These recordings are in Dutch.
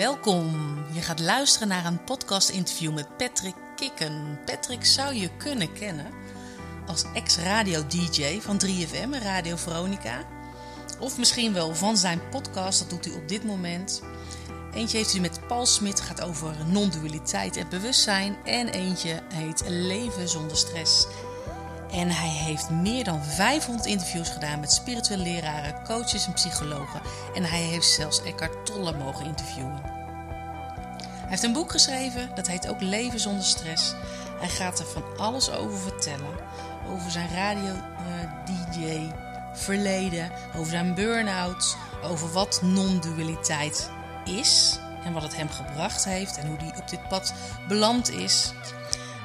Welkom. Je gaat luisteren naar een podcast-interview met Patrick Kikken. Patrick zou je kunnen kennen als ex-radio-dj van 3FM en Radio Veronica. Of misschien wel van zijn podcast, dat doet hij op dit moment. Eentje heeft hij met Paul Smit, gaat over non-dualiteit en bewustzijn. En eentje heet Leven zonder stress. En hij heeft meer dan 500 interviews gedaan met spirituele leraren, coaches en psychologen. En hij heeft zelfs Eckhart Tolle mogen interviewen. Hij heeft een boek geschreven, dat heet ook Leven zonder stress. Hij gaat er van alles over vertellen. Over zijn radio-dj verleden, over zijn burn-out, over wat non-dualiteit is en wat het hem gebracht heeft en hoe hij op dit pad beland is.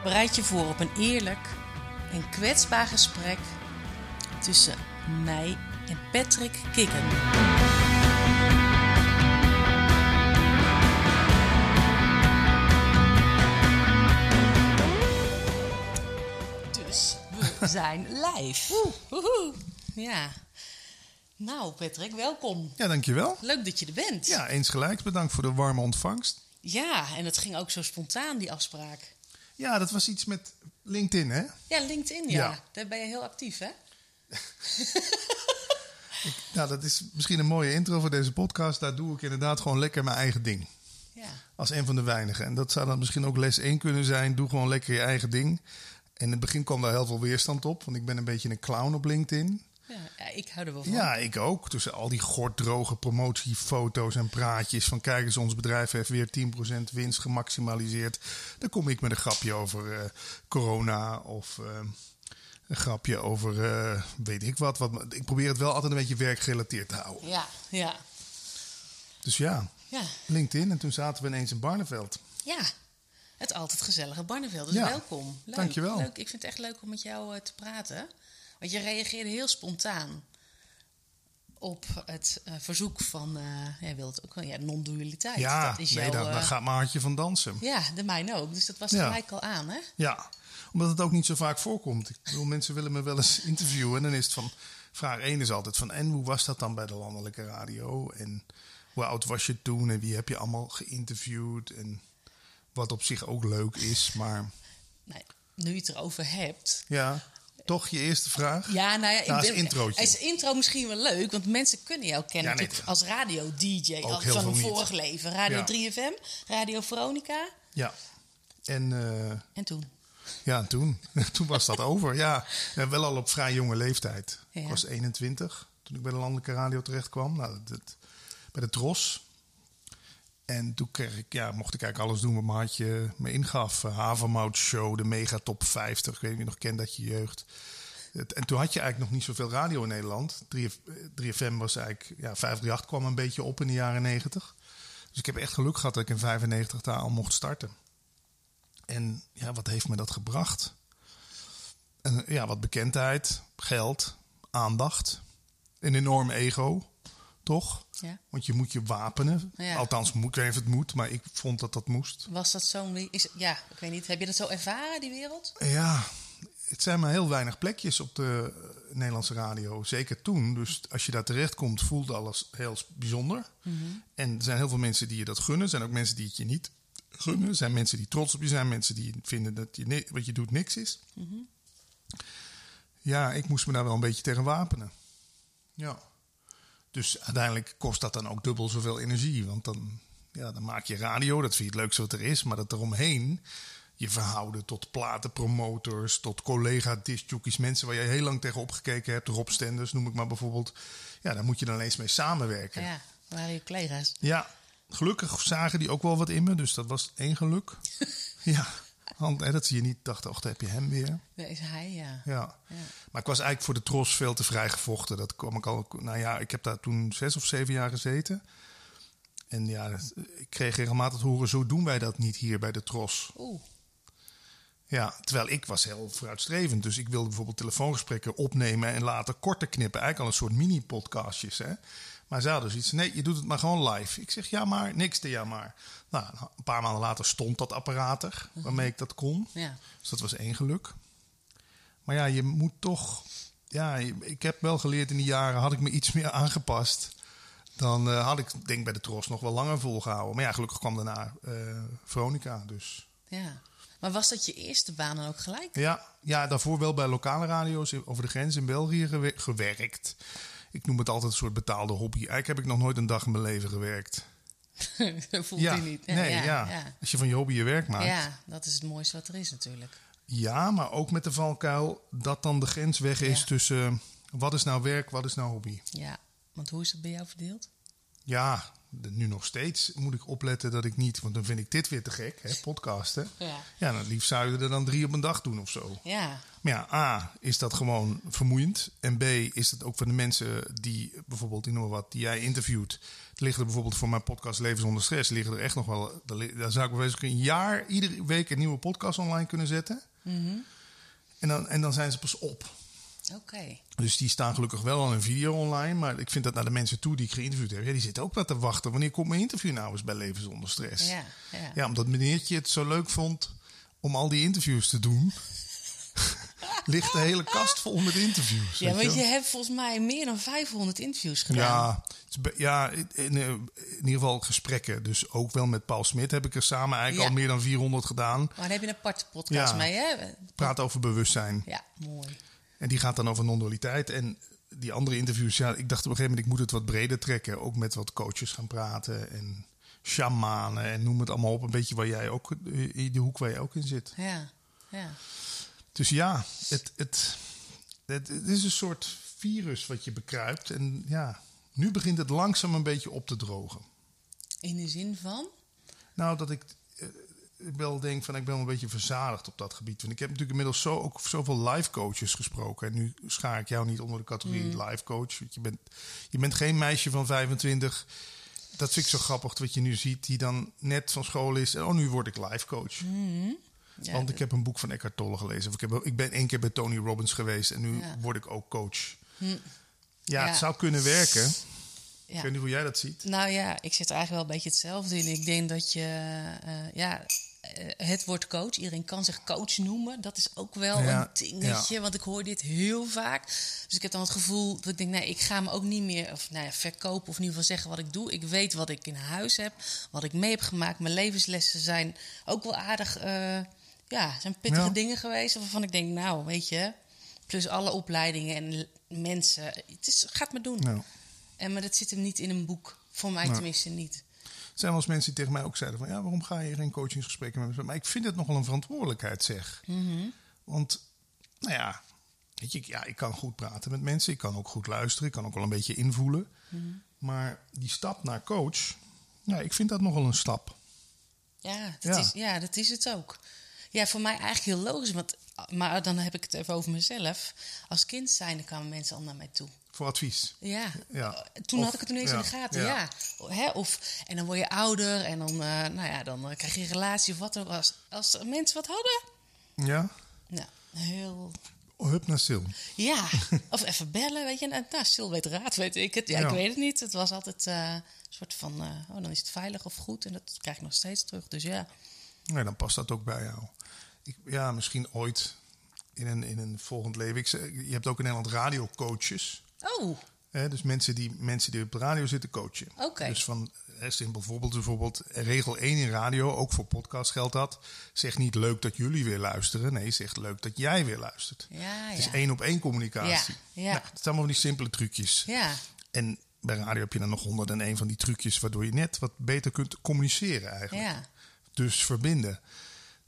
Bereid je voor op een eerlijk en kwetsbaar gesprek tussen mij en Patrick Kikken. Dus we zijn live. Woehoe. Ja. Nou, Patrick, welkom. Ja, dankjewel. Leuk dat je er bent. Ja, eens gelijk. Bedankt voor de warme ontvangst. Ja, en het ging ook zo spontaan, die afspraak. Ja, dat was iets met LinkedIn, hè? Ja, LinkedIn, ja. Ja. Daar ben je heel actief, hè? Nou, dat is misschien een mooie intro voor deze podcast. Daar doe ik inderdaad gewoon lekker mijn eigen ding. Ja. Als een van de weinigen. En dat zou dan misschien ook les 1 kunnen zijn. Doe gewoon lekker je eigen ding. En in het begin kwam daar heel veel weerstand op. Want ik ben een beetje een clown op LinkedIn. Ja, ik hou er wel van. Ja, ik ook. Tussen al die gorddroge promotiefoto's en praatjes. Van kijk eens, ons bedrijf heeft weer 10% winst gemaximaliseerd. Dan kom ik met een grapje over eh, corona of eh, een grapje over eh, weet ik wat, wat. Ik probeer het wel altijd een beetje werkgerelateerd te houden. Ja, ja, Dus ja, ja. LinkedIn. En toen zaten we ineens in Barneveld. Ja, het altijd gezellige Barneveld. Dus Ja, welkom. Leuk, dankjewel. Leuk. Ik vind het echt leuk om met jou te praten. Want je reageerde heel spontaan op het eh, verzoek van... eh jij wilt ook wel, ja, non-dualiteit. Ja, dat is nee, jouw, daar, daar eh, gaat mijn hartje van dansen. Ja, de mijne ook. Dus dat was Ja. gelijk al aan, hè? Ja, omdat het ook niet zo vaak voorkomt. Ik bedoel, mensen willen me wel eens interviewen. En dan is het van, vraag 1 is altijd van... en hoe was dat dan bij de landelijke radio? En hoe oud was je toen? En wie heb je allemaal geïnterviewd? En wat op zich ook leuk is. Maar Nee, nu je het erover hebt... ja, toch je eerste vraag? Ja, nou ja, ik Nou, als introotje. Als intro misschien wel leuk, want mensen kunnen jou kennen Ja, natuurlijk als radio-dj. Al van een niet. vorig leven. Radio Ja. 3FM, Radio Veronica. Ja. En eh, En toen? ja, en toen, toen was dat over. Ja, en wel al op vrij jonge leeftijd. Ja. Ik was 21 toen ik bij de landelijke radio terecht kwam. Nou, dat, dat- bij de Tros. En toen kreeg ik, ja, mocht ik eigenlijk alles doen wat mijn hartje me ingaf. Uh, Havermout Show, de Mega Top 50. Ik weet niet of je nog kent dat je jeugd. En toen had je eigenlijk nog niet zoveel radio in Nederland. 3F, 3FM was eigenlijk, ja, 538 kwam een beetje op in de jaren 90. Dus ik heb echt geluk gehad dat ik in 95 daar al mocht starten. En ja, wat heeft me dat gebracht? En, ja, wat bekendheid, geld, aandacht, een enorm ego, toch? Ja. Want je moet je wapenen. Ja. Althans, moet, ik weet niet of het moet, maar ik vond dat dat moest. Was dat zo'n... Ja, ik weet niet. Heb je dat zo ervaren, die wereld? Ja, het zijn maar heel weinig plekjes op de Nederlandse radio. Zeker toen. Dus als je daar terecht komt, voelt alles heel bijzonder. En er zijn heel veel mensen die je dat gunnen. Er zijn ook mensen die het je niet gunnen. Er zijn mensen die trots op je zijn. Mensen die vinden dat je, wat je doet niks is. Ja, ik moest me daar wel een beetje tegen wapenen. Ja. Dus uiteindelijk kost dat dan ook dubbel zoveel energie. Want dan, ja, dan maak je radio, dat vind je het leukste wat er is. Maar dat eromheen je verhouden tot platenpromotors, tot collega discjockeys, mensen waar je heel lang tegen opgekeken hebt. Rob Stenders noem ik maar bijvoorbeeld. Ja, daar moet je dan eens mee samenwerken. Ja, waren je collega's. Ja, gelukkig zagen die ook wel wat in me, dus dat was één geluk. ja, hè, dat zie je niet. Dachten, och, daar heb je hem weer. Dat is hij, ja. Ja. Ja. Maar ik was eigenlijk voor de tros veel te vrij gevochten. Dat kwam ik al. Nou ja, ik heb daar toen zes of zeven jaar gezeten. En ja, dat- ik kreeg regelmatig te horen: zo doen wij dat niet hier bij de tros. Oeh, Ja, terwijl ik was heel vooruitstrevend. Dus ik wilde bijvoorbeeld telefoongesprekken opnemen en later korter knippen. Eigenlijk al een soort mini-podcastjes. Hè? Maar ze hadden zoiets. Nee, je doet het maar gewoon live. Ik zeg ja maar, niks te ja maar. Nou, een paar maanden later stond dat apparaat er waarmee ik dat kon. ja. Dus dat was één geluk. Maar ja, je moet toch. Ja, ik heb wel geleerd in die jaren, had ik me iets meer aangepast. dan eh, had ik denk bij de Tros nog wel langer volgehouden. Maar ja, gelukkig kwam daarna eh Veronica. Dus Ja. Maar was dat je eerste baan dan ook gelijk? ja, ja, daarvoor wel bij lokale radio's over de grens in België gewe- gewerkt. Ik noem het altijd een soort betaalde hobby. Eigenlijk heb ik nog nooit een dag in mijn leven gewerkt. dat voelt ja, hij niet. nee, ja, ja, ja. Als je van je hobby je werk maakt. Ja. Ja, dat is het mooiste wat er is natuurlijk. maar ook met de valkuil dat dan de grens weg is Ja. tussen eh, wat is nou werk, wat is nou hobby. Ja, want hoe is dat bij jou verdeeld? Ja, nu nog steeds moet ik opletten dat ik niet, want dan vind ik dit weer te gek, hè, podcasten. Ja. Ja, dan liefst zou je er dan drie op een dag doen of zo. Ja, Maar ja, A, is dat gewoon vermoeiend. En B, is het ook voor de mensen die bijvoorbeeld, ik noem maar wat, die jij interviewt. Er liggen er bijvoorbeeld voor mijn podcast Leven zonder stress, liggen er echt nog wel, daar zou ik wel een jaar, iedere week een nieuwe podcast online kunnen zetten. En, dan, en dan zijn ze pas op. oké. Dus die staan gelukkig wel al in video online. Maar ik vind dat naar de mensen toe die ik geïnterviewd heb, ja, die zitten ook wel te wachten. Wanneer komt mijn interview nou eens bij Leven zonder stress? Ja, ja. Ja, omdat meneertje het zo leuk vond om al die interviews te doen. ligt de hele kast vol met interviews. Ja, want je hebt volgens mij meer dan 500 interviews gedaan. Ja, ja in, in, eh, in ieder geval gesprekken. Dus ook wel met Paul Smit heb ik er samen eigenlijk Ja. al meer dan 400 gedaan. Maar daar heb je een aparte podcast Ja. mee, hè? Praat over bewustzijn. Ja, mooi. En die gaat dan over non-dualiteit. En die andere interviews, ja, ik dacht op een gegeven moment, ik moet het wat breder trekken. Ook met wat coaches gaan praten en shamanen en noem het allemaal op. Een beetje waar jij ook, eh, in de hoek waar jij ook in zit. Ja, ja. Dus ja, het, het, het, het is een soort virus wat je bekruipt. En ja, nu begint het langzaam een beetje op te drogen. In de zin van? Nou, dat ik eh, wel denk van ik ben wel een beetje verzadigd op dat gebied. Want ik heb natuurlijk inmiddels zo, ook zoveel life coaches gesproken. En nu schaar ik jou niet onder de categorie life coach. Want je bent, je bent geen meisje van 25. Dat vind ik zo grappig wat je nu ziet. Die dan net van school is. En oh, nu word ik life coach. Ja, Want ik heb een boek van Eckhart Tolle gelezen. Of ik, heb, ik ben één keer bij Tony Robbins geweest. En nu Ja. Hm. word ik ook coach. Ja, Ja. het zou kunnen werken. Ik weet niet hoe jij dat ziet. Nou ja, ik zit er eigenlijk wel een beetje hetzelfde in. Ik denk dat je, eh, ja, eh, het woord coach, iedereen kan zich coach noemen. Dat is ook wel Ja, een dingetje, want ik hoor dit heel vaak. Dus ik heb dan het gevoel dat ik denk, nee, ik ga me ook niet meer of, nou ja, verkopen of in ieder geval zeggen wat ik doe. Ik weet wat ik in huis heb, wat ik mee heb gemaakt. Mijn levenslessen zijn ook wel aardig, eh, ja, zijn pittige dingen geweest. Waarvan ik denk, nou, weet je, plus alle opleidingen en mensen, het is, gaat me doen. Nou, En, maar dat zit hem niet in een boek. Voor mij tenminste niet. er zijn wel eens mensen die tegen mij ook zeiden van... ja, waarom ga je geen coachingsgesprekken met me? Maar ik vind het nogal een verantwoordelijkheid, zeg. Want, nou ja, weet je, ik- ja, ik kan goed praten met mensen. Ik kan ook goed luisteren. Ik kan ook wel een beetje invoelen. Maar die stap naar coach... Ja, ik vind dat nogal een stap. Ja dat, Ja. Is, ja, dat is het ook. Ja, voor mij eigenlijk heel logisch. Want, maar dan heb ik het even over mezelf. Als kind zijnde kwamen mensen al naar mij toe. Voor advies. Ja. Ja. Toen Of- had ik het ineens ja, in de gaten, ja. ja. Hè, of, en dan word je ouder en dan, eh, nou ja, dan eh, krijg je een relatie of wat ook. Als, als mensen wat hadden, Ja? nou, heel... Hup naar Sil. Ja, of even bellen, weet je. Nou, nou, stil weet raad, weet ik het. Ja, ik weet het niet. Het was altijd eh, een soort van, oh, dan is het veilig of goed. En dat krijg ik nog steeds terug, dus ja. Nee, dan past dat ook bij jou. Ik, ja, misschien ooit in een, in een volgend leven. Ik, je hebt ook in Nederland radiocoaches. Oh, Hè, dus mensen die, mensen die op de radio zitten coachen. Oké. Dus van hè, simpel voorbeeld, bijvoorbeeld regel 1 in radio, ook voor podcast geldt dat. Zeg niet leuk dat jullie weer luisteren. Nee, zeg leuk dat jij weer luistert. Ja, Het is ja. één op één communicatie. Ja, ja. Nou, het zijn allemaal van die simpele trucjes. ja. En bij radio heb je dan nog 101 van die trucjes waardoor je net wat beter kunt communiceren eigenlijk. Ja. Dus verbinden.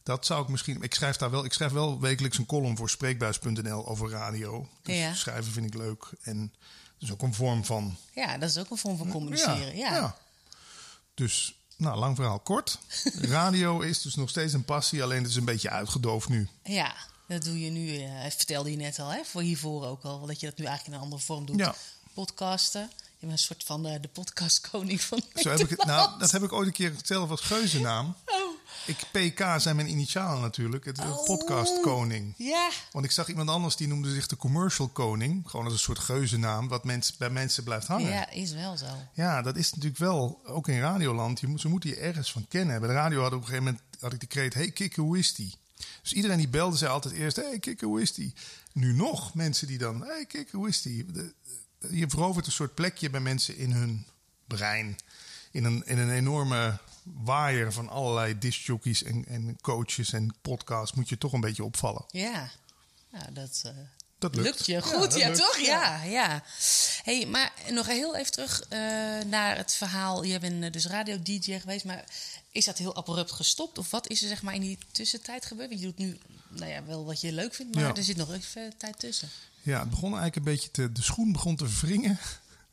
Dat zou ik misschien. Ik schrijf daar wel. Ik schrijf wel wekelijks een column voor spreekbuis.nl over radio. Dus Ja. schrijven vind ik leuk. En dat is ook een vorm van. Ja, dat is ook een vorm van communiceren. Ja, ja. Dus, nou, lang verhaal kort. Radio is dus nog steeds een passie, alleen het is een beetje uitgedoofd nu. dat doe je nu. eh vertelde je net al, hè, voor hiervoor ook al, dat je dat nu eigenlijk in een andere vorm doet. Ja. Podcasten. Je bent een soort van de, de podcastkoning van Zo heb ik het, nou, dat heb ik ooit een keer zelf als geuzennaam. Oh. Ik, PK zijn mijn initialen natuurlijk. Het Oh. podcastkoning. Ja, Want ik zag iemand anders die noemde zich de commercial koning. Gewoon als een soort geuzennaam, wat bij mensen blijft hangen. ja, is wel zo. Ja, dat is natuurlijk wel, ook in Radioland, je moet, ze moeten je ergens van kennen. Bij de radio had op een gegeven moment had ik de kreet, hey Kikker, hoe is die? Dus iedereen die belde zei altijd eerst, hey Kikker, hoe is die? Nu nog mensen die dan, hey Kikker, hoe is die? De- je verovert een soort plekje bij mensen in hun brein. In een, in een enorme waaier van allerlei discjockeys en, en coaches en podcasts moet je toch een beetje opvallen. Ja, nou, dat, uh, dat lukt. je goed, ja, lukt. toch? Ja, ja. Hey, maar nog heel even terug eh, naar het verhaal. Je bent eh, dus radio-dj geweest, maar is dat heel abrupt gestopt? Of wat is er zeg maar in die tussentijd gebeurd? Want je doet nu nou ja, wel wat je leuk vindt, maar Ja. er zit nog even tijd tussen. Ja, het begon eigenlijk een beetje te. De schoen begon te wringen.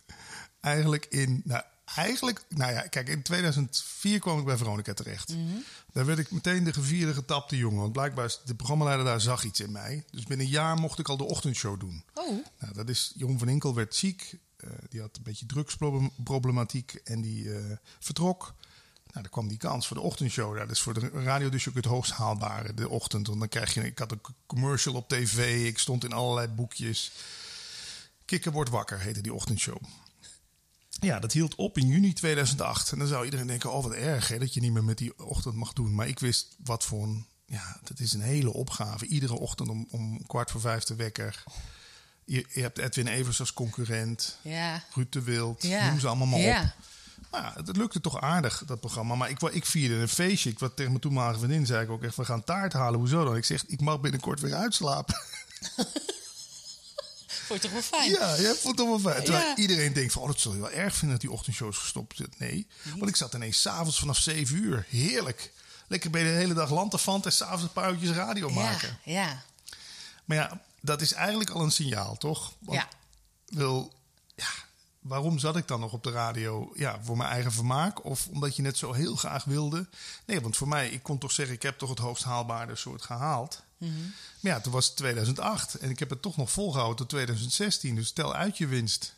eigenlijk in. Nou, eigenlijk. Nou ja, kijk, in 2004 kwam ik bij Veronica terecht. Daar werd ik meteen de gevierde, getapte jongen. Want blijkbaar, is de programmaleider daar zag iets in mij. Dus binnen een jaar mocht ik al de ochtendshow doen. Oh, Nou, dat is. Jeroen van Inkel werd ziek. eh, die had een beetje drugsproblematiek. En die eh, vertrok. Nou, dan kwam die kans voor de ochtendshow. Dat is voor de radio dus ook het hoogst haalbare, de ochtend. Want dan krijg je... Ik had een commercial op tv. Ik stond in allerlei boekjes. Kikker wordt wakker, heette die ochtendshow. Ja, dat hield op in juni 2008. En dan zou iedereen denken, oh wat erg hè, dat je niet meer met die ochtend mag doen. Maar ik wist wat voor een... Ja, dat is een hele opgave. Iedere ochtend om, om kwart voor vijf de wekker. Je, je hebt Edwin Evers als concurrent. ja. Ruud de Wild, Ja. noem ze allemaal maar Ja. op. Maar ja, het lukte toch aardig, dat programma. Maar ik, ik vierde een feestje. Ik wat tegen mijn toenmalige vriendin zei ik ook echt, we gaan taart halen. Hoezo dan? Ik zeg, ik mag binnenkort weer uitslapen. Vond je toch wel fijn? Ja, jij vond het wel fijn. Terwijl Ja. iedereen denkt van, oh, dat zul je wel erg vinden dat die ochtendshows gestopt zijn. Nee, want ik zat ineens s'avonds vanaf 7 uur. Heerlijk. Lekker bij de hele dag lantafant en s'avonds een paar uurtjes radio maken. Ja, ja. Maar ja, dat is eigenlijk al een signaal, toch? Want Ja. wil, ja, waarom zat ik dan nog op de radio? Ja, voor mijn eigen vermaak of omdat je net zo heel graag wilde? Nee, want voor mij, ik kon toch zeggen, ik heb toch het hoogst haalbare soort gehaald. Maar ja, toen was het 2008 en ik heb het toch nog volgehouden tot 2016. Dus tel uit je winst.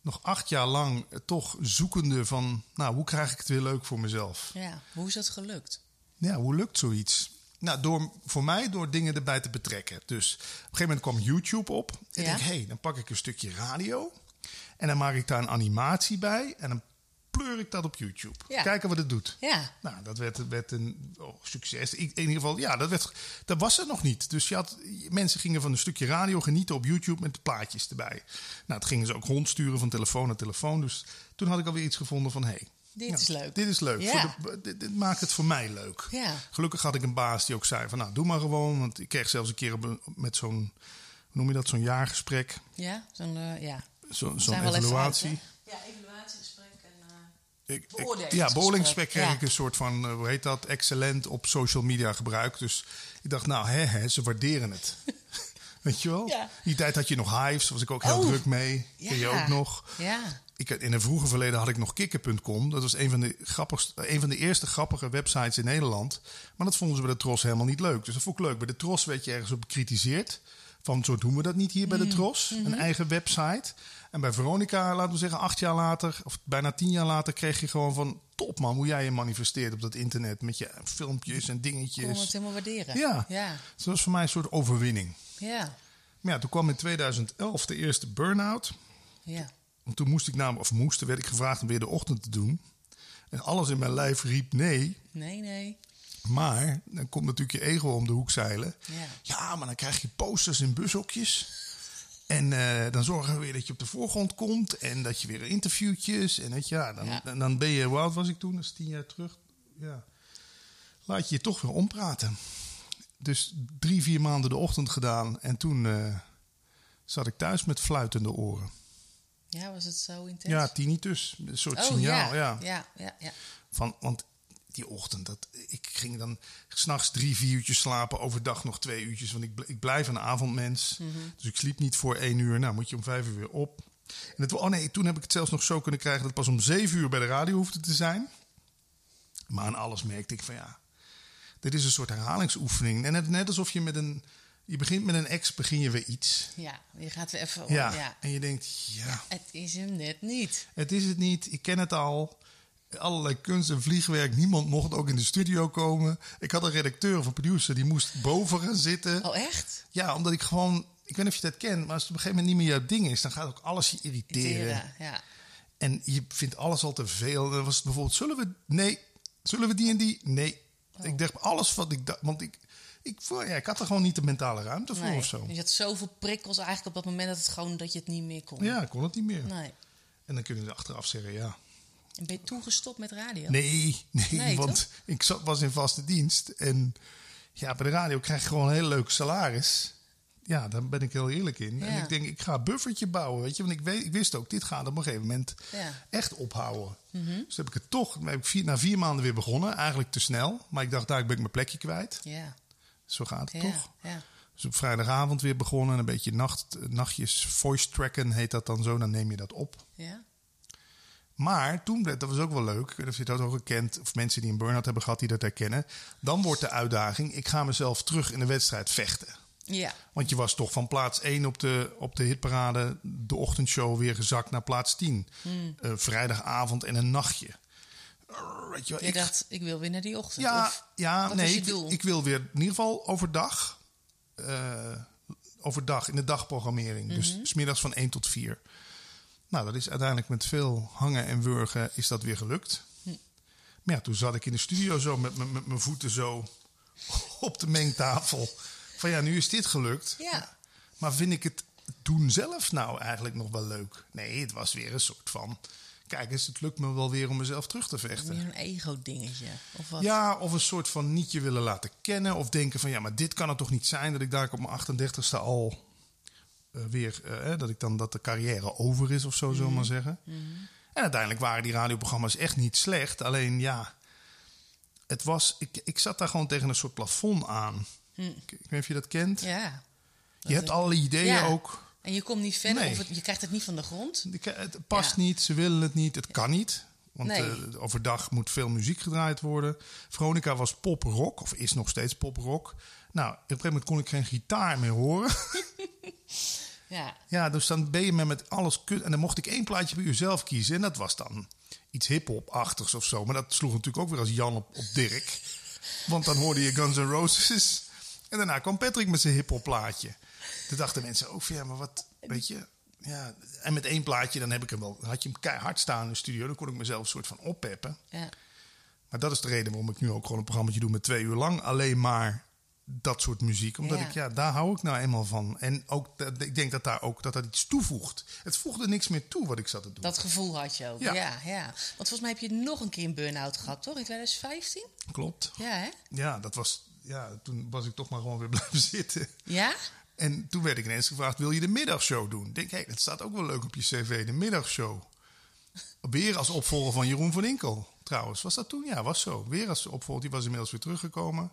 Nog acht jaar lang toch zoekende van, nou, hoe krijg ik het weer leuk voor mezelf? ja. Hoe is dat gelukt? Ja, hoe lukt zoiets? Nou, door, voor mij door dingen erbij te betrekken. Dus op een gegeven moment kwam YouTube op. En ik denk, hé, hey, dan pak ik een stukje radio. En dan maak ik daar een animatie bij. En dan pleur ik dat op YouTube. Ja. Kijken wat het doet. Ja. Nou, dat werd, werd een oh, succes. Ik, in ieder geval, ja, dat, werd, dat was het nog niet. Dus je had, mensen gingen van een stukje radio genieten op YouTube met plaatjes erbij. Nou, dat gingen ze ook rondsturen van telefoon naar telefoon. Dus toen had ik alweer iets gevonden van, hé, hey, Dit ja, is leuk. Dit is leuk. Ja. Voor de, dit, dit maakt het voor mij leuk. Ja. Gelukkig had ik een baas die ook zei van, nou, doe maar gewoon. Want ik kreeg zelfs een keer met zo'n, hoe noem je dat, zo'n jaargesprek. Ja, zo'n eh, ja. Zo, zo'n evaluatie. uit, ja, eh, Ik- ja, beoordelingsgesprek kreeg Ja. ik een soort van, eh, hoe heet dat, excellent op social media gebruik. Dus ik dacht, nou, hè, hè, ze waarderen het. Weet je wel? Ja. Die tijd had je nog Hives, was ik ook heel Oh. druk mee. Ken je Ja. ook nog? Ja. Ik, in een vroeger verleden had ik nog kikker.com. Dat was een van, de grappigste, een van de eerste grappige websites in Nederland. Maar dat vonden ze bij de Tros helemaal niet leuk. Dus dat vond ik leuk. Bij de Tros werd je ergens op bekritiseerd. Van zo doen we dat niet hier bij de Tros. Een eigen website. En bij Veronica, laten we zeggen, acht jaar later, of bijna tien jaar later, kreeg je gewoon van top man, hoe jij je manifesteert op dat internet. Met je filmpjes en Kon dingetjes. het helemaal waarderen. Ja. Ja. Dus dat was voor mij een soort overwinning. Ja. Maar ja, toen kwam in 2011 de eerste burn-out. Ja. Want toen moest ik namelijk, of moest, werd ik gevraagd om weer de ochtend te doen. En alles in mijn lijf riep nee. Nee, nee. Maar dan komt natuurlijk je ego om de hoek zeilen. Ja. Ja, maar dan krijg je posters in bushokjes. En eh, dan zorgen we weer dat je op de voorgrond komt. En dat je weer interviewtjes. En weet je, ja, dan, Ja. dan- ben je, hoe oud was ik toen? Dat is tien jaar terug. Ja. Laat je je toch weer ompraten. Dus drie, vier maanden de ochtend gedaan. En toen eh, zat ik thuis met fluitende oren. Ja, was het zo intens? Ja, tinnitus. Een soort oh, signaal, ja. Ja, ja, ja. Van, want die ochtend, dat, ik ging dan s'nachts drie, vier uurtjes slapen. Overdag nog twee uurtjes. Want ik, ik blijf een avondmens. Dus ik sliep niet voor één uur. Nou, moet je om vijf uur weer op. En het, oh nee, toen heb ik het zelfs nog zo kunnen krijgen... dat het pas om zeven uur bij de radio hoefde te zijn. Maar aan alles merkte ik van ja... dit is een soort herhalingsoefening. En net, net alsof je met een... Je begint met een ex, begin je weer iets. Ja, je gaat weer even... Ja. ja. En je denkt, ja, Het is hem net niet. het is het niet. Ik ken het al. Allerlei kunst en vliegwerk. Niemand mocht ook in de studio komen. Ik had een redacteur of een producer die moest boven gaan zitten. Oh, echt? Ja, omdat ik gewoon... Ik weet niet of je dat kent, maar als het op een gegeven moment niet meer jouw ding is... dan gaat ook alles je irriteren. Teren, Ja. En je vindt alles al te veel. Dan was het bijvoorbeeld, zullen we... Nee. Zullen we die en die? Nee. Oh. Ik dacht, alles wat ik dacht... Want ik, ik, ja, ik had er gewoon niet de mentale ruimte voor Nee. of zo. Je had zoveel prikkels eigenlijk op dat moment dat het gewoon dat je het niet meer kon. Ja, ik kon het niet meer. Nee. En dan kunnen ze achteraf zeggen, ja, En ben je toegestopt met radio? Nee, nee, Nee, want ik zat, was in vaste dienst. En ja, bij de radio krijg je gewoon een heel leuk salaris. Ja, daar ben ik heel eerlijk in. En ik denk, ik ga een buffertje bouwen, weet je. Want ik, weet, ik wist ook, dit gaat op een gegeven moment Ja. echt ophouden. Mhm. Dus heb ik het toch, heb ik vier, na vier maanden weer begonnen. Eigenlijk te snel. Maar ik dacht, daar ben ik mijn plekje kwijt. Ja, Zo gaat het ja, toch? ja. Dus op vrijdagavond weer begonnen. Een beetje nacht, nachtjes voice tracken heet dat dan zo. Dan neem je dat op. ja. Maar toen, dat was ook wel leuk. Ik weet of je dat ook gekend, of mensen die een burn-out hebben gehad die dat herkennen. Dan wordt de uitdaging: ik ga mezelf terug in de wedstrijd vechten. Ja, Want je was toch van plaats 1 op de, op de hitparade, de ochtendshow, weer gezakt naar plaats 10. Eh, vrijdagavond en een nachtje. Weet je wel, je ik, dacht, ik wil weer naar die ochtend. ja, Of- ja nee, ik, wil weer in ieder geval overdag. eh overdag in de dagprogrammering. Mhm. Dus smiddags van 1 tot 4. Nou, dat is uiteindelijk met veel hangen en wurgen is dat weer gelukt. Hm. Maar ja, toen zat ik in de studio zo met, mijn- met mijn voeten zo op de mengtafel. Van ja, nu is dit gelukt. Ja, Maar vind ik het doen zelf nou eigenlijk nog wel leuk? Nee, het was weer een soort van... Kijk eens, het lukt me wel weer om mezelf terug te vechten. een ego-dingetje. Of wat? Ja, of een soort van niet je willen laten kennen. Of denken van ja, maar dit kan het toch niet zijn dat ik daar op mijn 38ste al weer, eh, dat ik dan dat de carrière over is of zo, zullen we maar zeggen. En uiteindelijk waren die radioprogramma's echt niet slecht. Alleen ja, het was, ik, ik zat daar gewoon tegen een soort plafond aan. Ik, ik weet niet of je dat kent. Ja. je hebt alle ideeën Ja. ook. En je komt niet verder, Nee. of het, je krijgt het niet van de grond. Het past Ja. niet, ze willen het niet, het kan niet. Want Nee. eh, overdag moet veel muziek gedraaid worden. Veronica was pop-rock, of is nog steeds pop-rock. Nou, op een gegeven moment kon ik geen gitaar meer horen. Ja, ja, dus dan ben je me met alles... kun- En dan mocht ik één plaatje bij u zelf kiezen. En dat was dan iets hip-hop-achtigs of zo. Maar dat sloeg natuurlijk ook weer als Jan op, op Dirk. Want dan hoorde je Guns N' Roses. En daarna kwam Patrick met zijn hip-hop plaatje. Toen dachten mensen ook van ja, maar wat, weet je... Ja, en met één plaatje, dan heb ik hem wel. Had je hem keihard staan in de studio. Dan kon ik mezelf een soort van oppeppen. ja. Maar dat is de reden waarom ik nu ook gewoon een programma doe met twee uur lang. Alleen maar dat soort muziek. Omdat Ja. ik, ja, daar hou ik nou eenmaal van. En ook, ik denk dat daar ook dat dat iets toevoegt. Het voegde niks meer toe wat ik zat te doen. Dat gevoel had je ook. Ja. Ja. Ja, Want volgens mij heb je nog een keer een burn-out gehad, toch? In 2015? Klopt. Ja, hè? Ja, dat was, ja, toen was ik toch maar gewoon weer blijven zitten. Ja? En toen werd ik ineens gevraagd, wil je de middagshow doen? Ik denk, hé, dat staat ook wel leuk op je cv, de middagshow. Weer als opvolger van Jeroen van Inkel, trouwens. Was dat toen? Ja, was zo. Weer als opvolger, die was inmiddels weer teruggekomen.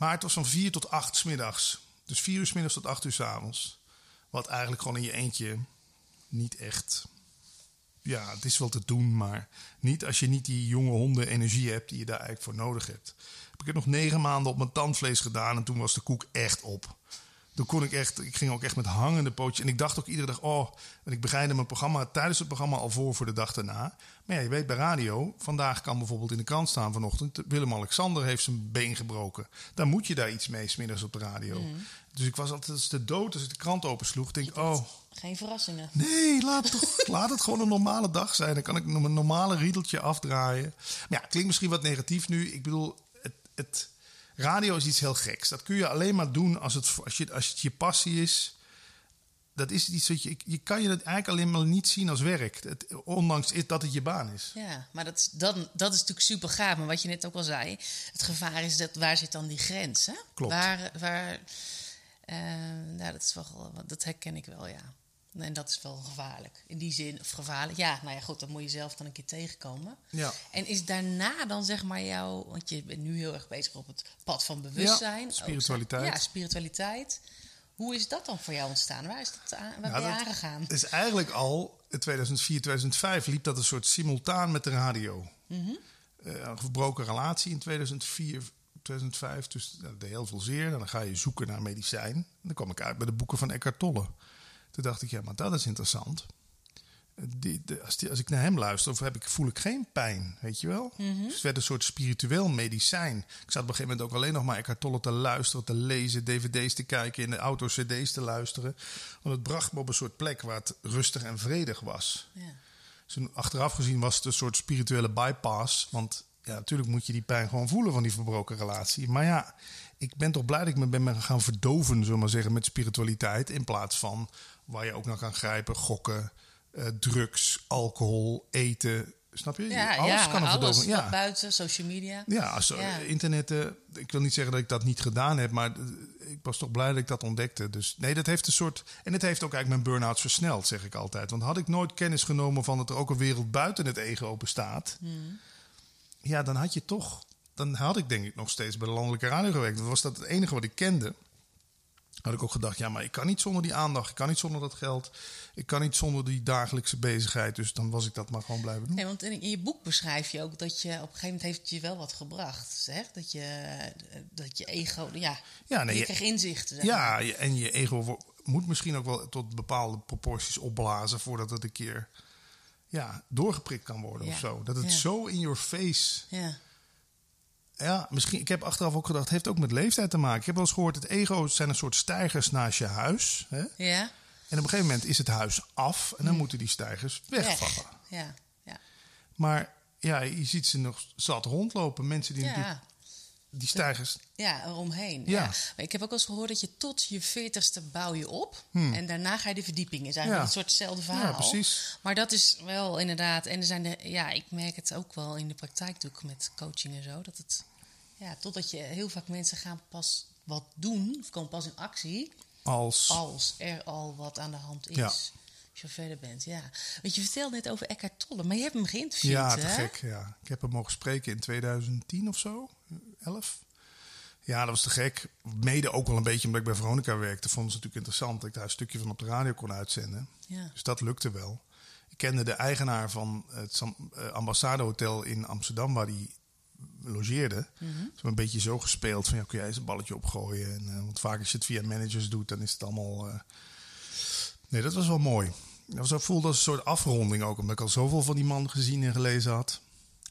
Maar het was van vier tot acht 's middags. Dus vier uur 's middags tot acht uur 's avonds. Wat eigenlijk gewoon in je eentje niet echt... Ja, het is wel te doen, maar niet als je niet die jonge honden energie hebt die je daar eigenlijk voor nodig hebt. Heb ik het nog negen maanden op mijn tandvlees gedaan en toen was de koek echt op. Toen kon ik echt, ik ging ook echt met hangende pootjes. En ik dacht ook iedere dag, oh, en ik bereidde mijn programma tijdens het programma al voor voor de dag daarna. Maar ja, je weet bij radio, vandaag kan bijvoorbeeld in de krant staan vanochtend, Willem-Alexander heeft zijn been gebroken. Dan moet je daar iets mee, smiddags op de radio. Dus ik was altijd als de dood als ik de krant opensloeg. Denk, oh, Geen verrassingen. Nee, laat, toch, laat het gewoon een normale dag zijn. Dan kan ik nog een normale riedeltje afdraaien. Maar ja, het klinkt misschien wat negatief nu. Ik bedoel, het, het, radio is iets heel geks. Dat kun je alleen maar doen als het, als je, als het je passie is. Dat is iets dat je, je kan je dat eigenlijk alleen maar niet zien als werk. Het, ondanks het- dat het je baan is. Ja, maar dat is, dan, dat is natuurlijk super gaaf. Maar wat je net ook al zei, het gevaar is dat waar zit dan die grens? Hè? Klopt. Waar, waar, eh, nou, dat, is wel, dat herken ik wel, ja. En dat is wel gevaarlijk. In die zin, of gevaarlijk. Ja, nou ja, goed, dat moet je zelf dan een keer tegenkomen. Ja. En is daarna dan zeg maar jouw... Want je bent nu heel erg bezig op het pad van bewustzijn. Ja, spiritualiteit. Ja, spiritualiteit. Hoe is dat dan voor jou ontstaan? Waar, is dat aan, waar Nou, ben je dat aangegaan? is eigenlijk al in 2004, 2005 liep dat een soort simultaan met de radio. Eh, een verbroken relatie in 2004, 2005. Dus dat deed heel veel zeer. En dan ga je zoeken naar medicijn. En dan kwam ik uit bij de boeken van Eckhart Tolle. Toen dacht ik, ja, maar dat is interessant. Die, de- als, die, als ik naar hem luister, of heb ik, voel ik geen pijn, weet je wel? Dus het werd een soort spiritueel medicijn. Ik zat op een gegeven moment ook alleen nog maar Eckhart Tolle te luisteren, te lezen, dvd's te kijken, in de auto cd's te luisteren. Want het bracht me op een soort plek waar het rustig en vredig was. Ja. Dus achteraf gezien was het een soort spirituele bypass. Want ja, natuurlijk moet je die pijn gewoon voelen van die verbroken relatie. Maar ja, ik ben toch blij dat ik me ben gaan verdoven, zullen we maar zeggen, met spiritualiteit. In plaats van waar je ook naar kan grijpen, gokken, eh, drugs, alcohol, eten. Snap je? Ja, alles ja, kan een alles Ja, buiten, social media. ja, als, Ja. internet. eh, ik wil niet zeggen dat ik dat niet gedaan heb, maar eh, ik was toch blij dat ik dat ontdekte. Dus nee, dat heeft een soort. En het heeft ook eigenlijk mijn burn-outs versneld, zeg ik altijd. Want had ik nooit kennis genomen van dat er ook een wereld buiten het ego bestaat, Hmm. ja, dan had je toch. Dan had ik denk ik nog steeds bij de landelijke radio gewerkt. Dan was dat het enige wat ik kende. Had ik ook gedacht, ja, maar ik kan niet zonder die aandacht. Ik kan niet zonder dat geld. Ik kan niet zonder die dagelijkse bezigheid. Dus dan was ik dat maar gewoon blijven doen. Nee, want in je boek beschrijf je ook dat je op een gegeven moment heeft je wel wat gebracht. Zeg? Dat, je, dat je ego, ja, Ja, nee, je je- kreeg inzichten. zeg. Ja, je- en je ego moet misschien ook wel tot bepaalde proporties opblazen voordat het een keer ja, doorgeprikt kan worden Ja, of zo. Dat het ja. zo in your face. Ja. Ja, misschien. Ik heb achteraf ook gedacht, het heeft ook met leeftijd te maken. Ik heb wel eens gehoord, het ego zijn een soort stijgers naast je huis. Hè? Ja. En op een gegeven moment is het huis af en dan moeten die stijgers wegvallen. Ja. Ja. Maar ja, je ziet ze nog zat rondlopen. Mensen die natuurlijk Ja. die stijgers. Ja, eromheen. Ja. Ja. Maar ik heb ook wel eens gehoord dat je tot je veertigste bouw je op. En daarna ga je de verdieping in. is eigenlijk. Ja. een soort hetzelfde verhaal. Ja, precies. Maar dat is wel inderdaad... En er zijn de, ja, ik merk het ook wel in de praktijk natuurlijk met coaching en zo. Dat het... Ja, totdat je heel vaak mensen gaan pas wat doen... of komen pas in actie... Als. als er al wat aan de hand is. Ja. Als je verder bent, ja. Want je vertelde net over Eckhart Tolle, maar je hebt hem geïnterviewd, Ja, te hè? gek. Ja. Ik heb hem mogen spreken in 2010 of zo, 11. Ja, dat was te gek. Mede ook wel een beetje omdat ik bij Veronica werkte. Vonden ze natuurlijk interessant dat ik daar een stukje van op de radio kon uitzenden. Ja. Dus dat lukte wel. Ik kende de eigenaar van het eh, Ambassadehotel in Amsterdam, waar hij logeerde. Mhm. Ze hebben een beetje zo gespeeld van, ja, kun jij eens een balletje opgooien? En, eh, want vaak als je het via managers doet, dan is het allemaal... eh, Nee, dat was wel mooi. Dat was ook voelde als een soort afronding ook, omdat ik al zoveel van die man gezien en gelezen had.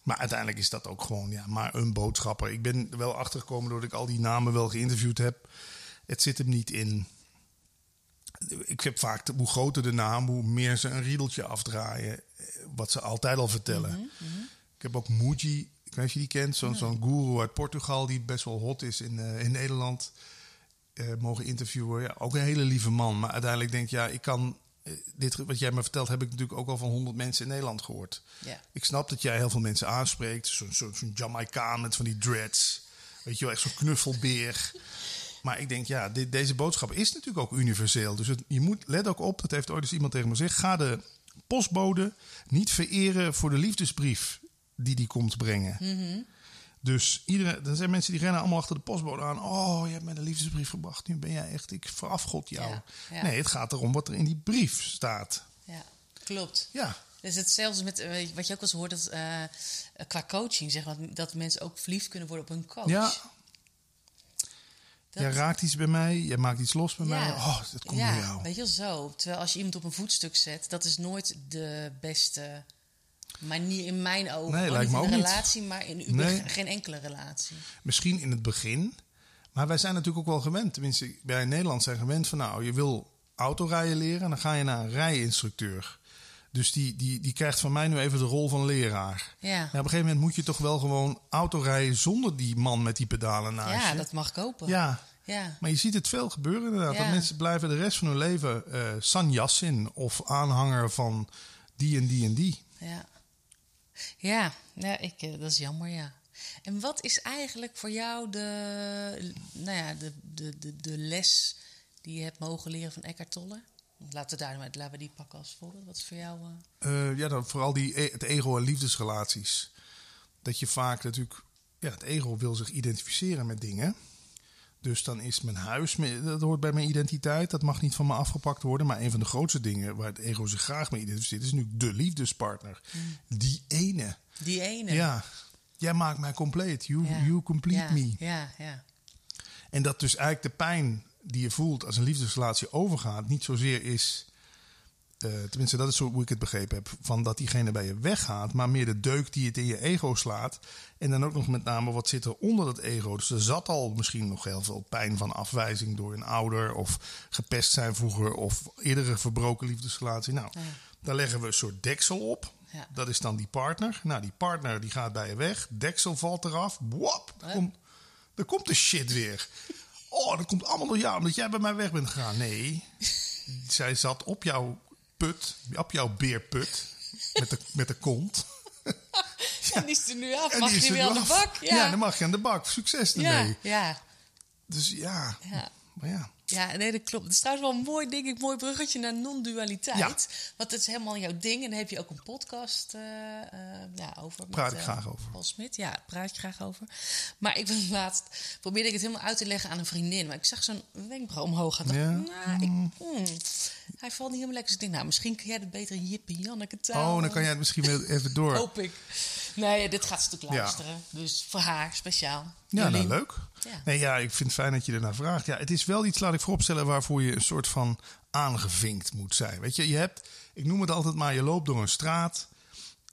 Maar uiteindelijk is dat ook gewoon ja, maar een boodschapper. Ik ben er wel achtergekomen doordat ik al die namen wel geïnterviewd heb. Het zit hem niet in. Ik heb vaak, hoe groter de naam, hoe meer ze een riedeltje afdraaien. eh, Wat ze altijd al vertellen. Ik heb ook Muji, ik weet niet of je die kent, zo'n zo'n guru uit Portugal die best wel hot is in, eh, in Nederland. eh, mogen interviewen. Ja, ook een hele lieve man. Maar uiteindelijk denk ik, ja, ik kan. eh, Dit wat jij me vertelt, heb ik natuurlijk ook al van honderd mensen in Nederland gehoord. Ja. Ik snap dat jij heel veel mensen aanspreekt. Zo'n zo, zo'n Jamaicaan met van die dreads. Weet je wel, echt zo'n knuffelbeer. Maar ik denk, ja, dit, deze boodschap is natuurlijk ook universeel. Dus het, je moet, let ook op, dat heeft ooit eens iemand tegen me gezegd. Ga de postbode niet vereren voor de liefdesbrief die die komt brengen. Dus iedereen, er zijn mensen die rennen allemaal achter de postbode aan. Oh, je hebt me een liefdesbrief gebracht. Nu ben jij echt, ik verafgod jou. Ja, ja. Nee, het gaat erom wat er in die brief staat. Ja, klopt. Ja, Dus hetzelfde met eh, wat je ook wel eens hoort, dat, eh, qua coaching, zeg maar, dat mensen ook verliefd kunnen worden op hun coach. ja Dat- jij raakt iets bij mij, jij maakt iets los bij Ja. mij. Oh, dat komt door jou. Weet je wel zo. Terwijl als je iemand op een voetstuk zet, dat is nooit de beste manier in mijn ogen. Nee, Ook lijkt niet me in ook een niet. relatie, maar in uber- Nee. geen enkele relatie. Misschien in het begin. Maar wij zijn natuurlijk ook wel gewend. Tenminste, wij in Nederland zijn gewend van... nou, je wil autorijden leren... en dan ga je naar een rijinstructeur. Dus die, die, die krijgt van mij nu even de rol van leraar. Ja, Ja, op een gegeven moment moet je toch wel gewoon autorijden... zonder die man met die pedalen naast ja je. dat mag kopen. Ja, ja. maar je ziet het veel gebeuren inderdaad. Ja. Dat mensen blijven de rest van hun leven... eh Sanjasin of aanhanger van die en die en die. Ja, ja, ja ik, eh, dat is jammer, ja. En wat is eigenlijk voor jou de, nou ja, de, de, de, les die je hebt mogen leren van Eckhart Tolle? Laten we, daar, laten we die pakken als voorbeeld. Wat is voor jou... eh, Eh, ja, dan vooral die, e- het ego en liefdesrelaties. Dat je vaak natuurlijk... Ja, het ego wil zich identificeren met dingen. Dus dan is mijn huis... Dat hoort bij mijn identiteit. Dat mag niet van me afgepakt worden. Maar een van de grootste dingen waar het ego zich graag mee identificeert... is nu de liefdespartner. Die ene. die ene. Ja, jij maakt mij compleet. You, Ja. you complete ja, me. Ja, ja. En dat dus eigenlijk de pijn die je voelt als een liefdesrelatie overgaat, niet zozeer is. Eh, tenminste, dat is hoe ik het begrepen heb. Van dat diegene bij je weggaat, maar meer de deuk die het in je ego slaat. En dan ook nog met name wat zit er onder dat ego. Dus er zat al misschien nog heel veel pijn van afwijzing door een ouder. Of gepest zijn vroeger. Of eerdere verbroken liefdesrelatie. Nou, Ja. daar leggen we een soort deksel op. Ja. Dat is dan die partner. Nou, die partner die gaat bij je weg. Deksel valt eraf. Wop, Hè? komt, er komt de shit weer. Oh, dat komt allemaal door jou, omdat jij bij mij weg bent gegaan. Nee, zij zat op jouw put, op jouw beerput, met de, met de kont. En die is er nu af. En Mag je er weer aan de bak? Ja. dan mag je aan de bak. Succes ermee. ja, ja, Dus ja, ja. maar ja. Ja, nee, dat klopt. Het is trouwens wel een mooi, denk ik, mooi bruggetje naar non-dualiteit. Ja. Want dat is helemaal jouw ding. En daar heb je ook een podcast ja, over. met, Praat ik eh, graag over. Paul Smit, ja, praat je graag over. Maar ik ben laatst, probeerde ik het helemaal uit te leggen aan een vriendin. Maar ik zag zo'n wenkbrauw omhoog gaan. Ja. Nou, ik, hmm, hij valt niet helemaal lekker. Dus ik denk, nou, misschien kun jij dat beter in Jippie Janneke taal. Oh, dan kan jij het misschien wel even door. Hoop ik. Nee, dit gaat ze natuurlijk Ja. luisteren. Dus voor haar speciaal. Ja, nou leuk. Ja. Nee, ja, ik vind het fijn dat je ernaar vraagt. Ja, het is wel iets, laat ik vooropstellen, waarvoor je een soort van aangevinkt moet zijn. Weet je, je hebt, ik noem het altijd maar, je loopt door een straat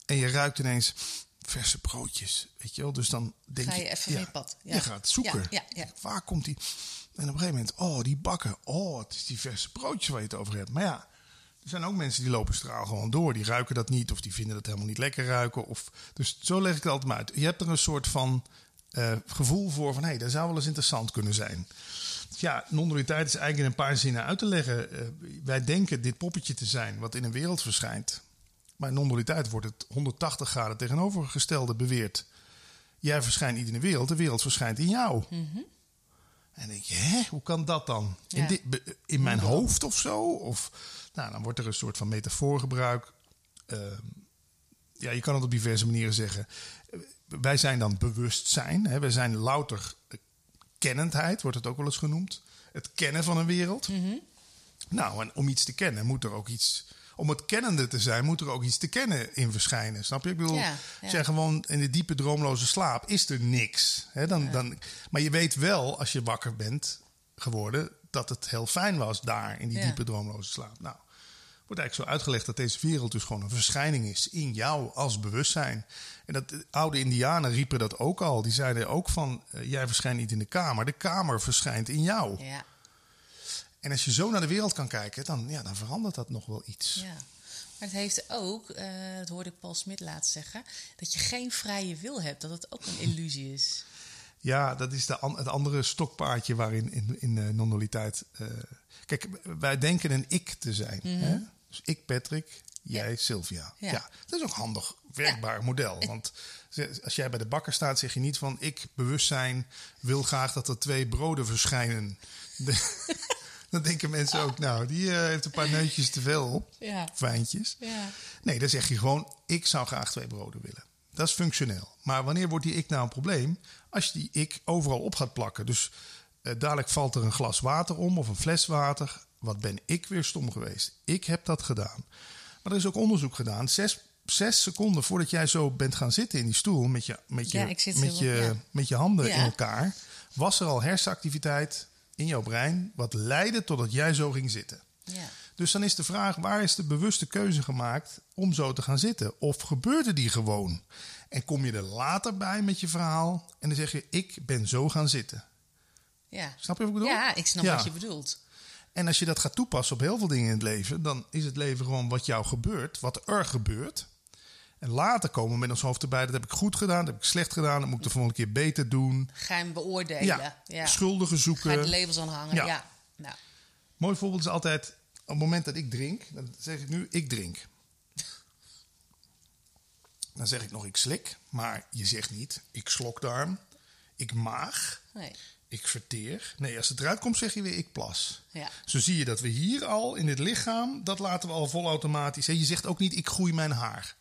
en je ruikt ineens verse broodjes. Weet je wel, dus dan denk Ga je je... even ja, mee pad. Ja. Je gaat zoeken. Ja, ja, ja. Waar komt die? En op een gegeven moment, oh, die bakken. Oh, het is die verse broodjes waar je het over hebt. Maar ja, er zijn ook mensen die lopen straal gewoon door. Die ruiken dat niet of die vinden dat helemaal niet lekker ruiken. Of, dus zo leg ik het altijd maar uit. Je hebt er een soort van eh, gevoel voor van... hé, hey, dat zou wel eens interessant kunnen zijn. Dus ja, non-dualiteit is eigenlijk in een paar zinnen uit te leggen. Eh, wij denken dit poppetje te zijn wat in een wereld verschijnt. Maar in non-dualiteit wordt het 180 graden tegenovergestelde beweerd. Jij verschijnt niet in de wereld, de wereld verschijnt in jou. En denk je, hè, hoe kan dat dan? In, dit- in mijn hoofd of zo? Of, nou, dan wordt er een soort van metafoor gebruikt. Ehm, ja, je kan het op diverse manieren zeggen. Eh, Wij zijn dan bewustzijn. Hè? Wij zijn louter eh, kennendheid, wordt het ook wel eens genoemd. Het kennen van een wereld. Nou, en om iets te kennen moet er ook iets... Om het kennende te zijn, moet er ook iets te kennen in verschijnen. Snap je? Ik bedoel, Ja, gewoon in de diepe droomloze slaap is er niks. Hè? Dan, dan, maar je weet wel, als je wakker bent geworden... dat het heel fijn was daar in die diepe droomloze slaap. Nou, wordt eigenlijk zo uitgelegd dat deze wereld dus gewoon een verschijning is in jou als bewustzijn. En dat de oude Indianen riepen dat ook al. Die zeiden ook van, eh, jij verschijnt niet in de kamer, de kamer verschijnt in jou. Ja, En als je zo naar de wereld kan kijken, dan, ja, dan verandert dat nog wel iets. ja. Maar het heeft ook, eh, dat hoorde ik Paul Smit laatst zeggen, dat je geen vrije wil hebt. Dat het ook een illusie is. Ja, dat is de, an- het andere stokpaardje waarin in, in non-dualiteit... eh, kijk, wij denken een ik te zijn. Hè? Dus ik Patrick, jij Sylvia. Ja. Ja. dat is ook een handig, werkbaar model. Want als jij bij de bakker staat, zeg je niet van... ik, bewustzijn, wil graag dat er twee broden verschijnen. De- dan denken mensen ook, nou, die eh, heeft een paar neutjes te veel op. Ja. Fijntjes. Ja. Nee, dan zeg je gewoon: ik zou graag twee broden willen. Dat is functioneel. Maar wanneer wordt die ik nou een probleem? Als je die ik overal op gaat plakken. Dus eh, dadelijk valt er een glas water om of een fles water. Wat ben ik weer stom geweest? Ik heb dat gedaan. Maar er is ook onderzoek gedaan. Zes, zes seconden voordat jij zo bent gaan zitten in die stoel met je, met je, Ja, met je, ja. met je handen in elkaar, was er al hersenactiviteit in jouw brein. wat leidde totdat jij zo ging zitten. Ja. Dus dan is de vraag, waar is de bewuste keuze gemaakt om zo te gaan zitten? Of gebeurde die gewoon? En kom je er later bij met je verhaal en dan zeg je, ik ben zo gaan zitten. Ja. Snap je wat ik bedoel? Ja, ik snap Ja. wat je bedoelt. En als je dat gaat toepassen op heel veel dingen in het leven, dan is het leven gewoon wat jou gebeurt, wat er gebeurt. En later komen we met ons hoofd erbij, dat heb ik goed gedaan, dat heb ik slecht gedaan, dat moet ik de volgende keer beter doen. Ga hem beoordelen. Ja, Ja. schuldigen Ga je de zoeken. labels aan hangen. Ja. Ja. Nou, Mooi voorbeeld is altijd, op het moment dat ik drink, dan zeg ik nu, ik drink. Dan zeg ik nog, ik slik, maar je zegt niet, ik slokdarm, ik maag, nee. ik verteer. Nee, als het eruit komt, zeg je weer, ik plas. Ja. Zo zie je dat we hier al, in dit lichaam, dat laten we al volautomatisch. Je zegt ook niet, ik groei mijn haar.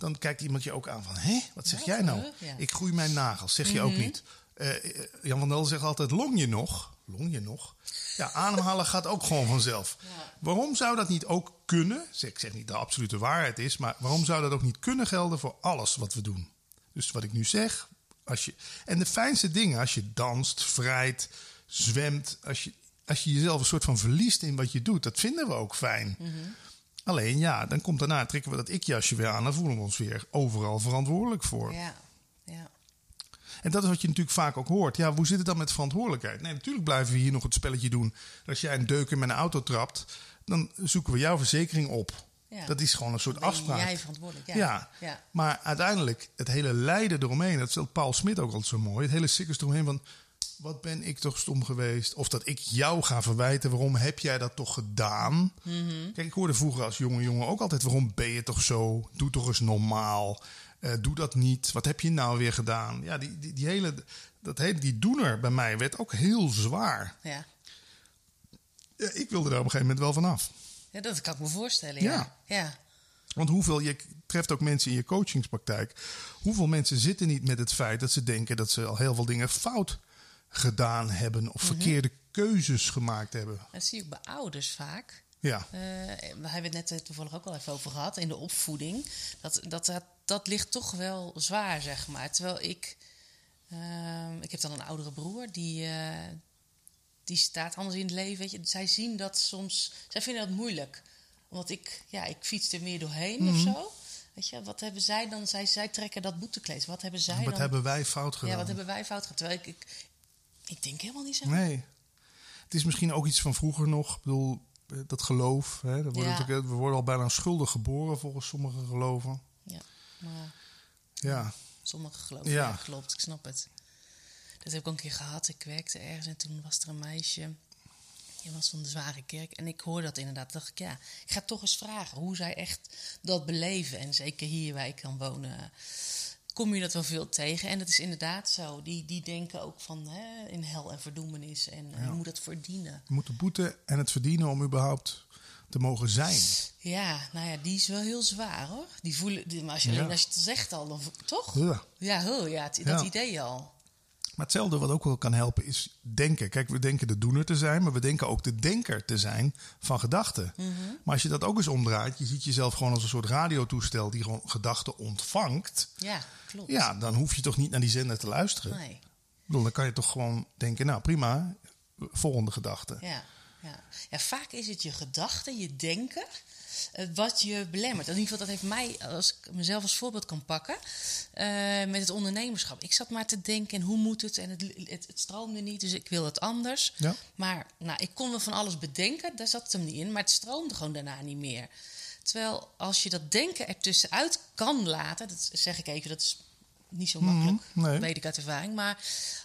Dan kijkt iemand je ook aan van, hé, wat zeg jij nou? Ja. Mhm. Ik groei mijn nagels, zeg je ook niet. Eh, Jan van Del zegt altijd, long je nog? Long je nog? Ja, ademhalen gaat ook gewoon vanzelf. Waarom zou dat niet ook kunnen? Ik zeg niet dat de absolute waarheid is, maar waarom zou dat ook niet kunnen gelden voor alles wat we doen? Dus wat ik nu zeg, als je, en de fijnste dingen, als je danst, vrijt, zwemt, als je, als je jezelf een soort van verliest in wat je doet, dat vinden we ook fijn. Alleen ja, dan komt daarna, trekken we dat ik-jasje weer aan en voelen we ons weer overal verantwoordelijk voor. Ja. Ja. En dat is wat je natuurlijk vaak ook hoort. Ja, hoe zit het dan met verantwoordelijkheid? Nee, natuurlijk blijven we hier nog het spelletje doen. Als jij een deuk in mijn auto trapt, dan zoeken we jouw verzekering op. Ja. Dat is gewoon een soort afspraak. jij verantwoordelijk? Ja. Ja. Ja. maar uiteindelijk het hele lijden eromheen, dat stelt Paul Smit ook altijd zo mooi. Het hele circus eromheen van, wat ben ik toch stom geweest? Of dat ik jou ga verwijten, waarom heb jij dat toch gedaan? Mhm. Kijk, ik hoorde vroeger als jonge jongen ook altijd, waarom ben je toch zo? Doe toch eens normaal. Eh, doe dat niet. Wat heb je nou weer gedaan? Ja, die, die, die hele, dat hele, die doener bij mij werd ook heel zwaar. Ja. Ja, ik wilde daar op een gegeven moment wel vanaf. ja, dat kan ik me voorstellen. Ja. Ja. ja. Want hoeveel, je treft ook mensen in je coachingspraktijk. Hoeveel mensen zitten niet met het feit dat ze denken dat ze al heel veel dingen fout gedaan hebben. Of verkeerde keuzes gemaakt hebben. Dat zie ik bij ouders vaak. Ja, Eh, we hebben het net eh, toevallig ook al even over gehad in de opvoeding. Dat, dat, dat, dat ligt toch wel zwaar, zeg maar. Terwijl ik. ehm, ik heb dan een oudere broer die. eh, die staat anders in het leven. Weet je. Zij zien dat soms. Zij vinden dat moeilijk. Omdat ik. Ja, ik fiets er meer doorheen of zo. Weet je, wat hebben zij dan? Zij, zij trekken dat boetekleed. Wat hebben zij wat dan? hebben wij fout gedaan? ja, wat hebben wij fout gedaan? Terwijl ik. Ik, ik denk helemaal niet zo. Nee. Het is misschien ook iets van vroeger nog. Ik bedoel, eh, dat geloof. Hè, dat wordt Ja. natuurlijk- we worden al bijna schuldig geboren volgens sommige geloven. Ja, maar Ja, Sommige geloven, Ja. ja. klopt, ik snap het. Dat heb ik ook een keer gehad. Ik werkte ergens en toen was er een meisje. Die was van de Zware Kerk. En ik hoorde dat inderdaad. dacht ik, ja, ik ga toch eens vragen hoe zij echt dat beleven. En zeker hier waar ik kan wonen, kom je dat wel veel tegen. En dat is inderdaad zo. Die, die denken ook van hè, in hel en verdoemenis. En je moet dat verdienen. je moet de boete en het verdienen om überhaupt te mogen zijn. Ja, nou ja, die is wel heel zwaar hoor. Die voelen, die, maar als je, Ja. als je het zegt al, dan, toch? Ja. Ja, heel, ja, het- Ja. dat idee al. Maar hetzelfde wat ook wel kan helpen is denken. Kijk, we denken de doener te zijn, maar we denken ook de denker te zijn van gedachten. Mhm. Maar als je dat ook eens omdraait, je ziet jezelf gewoon als een soort radiotoestel die gewoon gedachten ontvangt. Ja, klopt. Ja, dan hoef je toch niet naar die zender te luisteren. Nee. Ik bedoel, dan kan je toch gewoon denken, nou prima, volgende gedachte. Ja, ja. ja, vaak is het je gedachten, je denken, eh, wat je belemmert. In ieder geval, dat heeft mij, als ik mezelf als voorbeeld kan pakken, eh, met het ondernemerschap. Ik zat maar te denken, en hoe moet het? En het, het, het stroomde niet, dus ik wil het anders. Ja. Maar nou, ik kon wel van alles bedenken, daar zat het hem niet in. Maar het stroomde gewoon daarna niet meer. Terwijl als je dat denken ertussenuit kan laten, dat zeg ik even, dat is niet zo makkelijk, nee. weet ik uit ervaring. Maar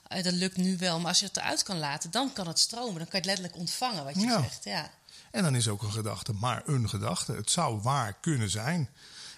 eh, dat lukt nu wel. Maar als je het eruit kan laten, dan kan het stromen. Dan kan je het letterlijk ontvangen, wat je Ja. zegt. Ja. En dan is ook een gedachte maar een gedachte. Het zou waar kunnen zijn.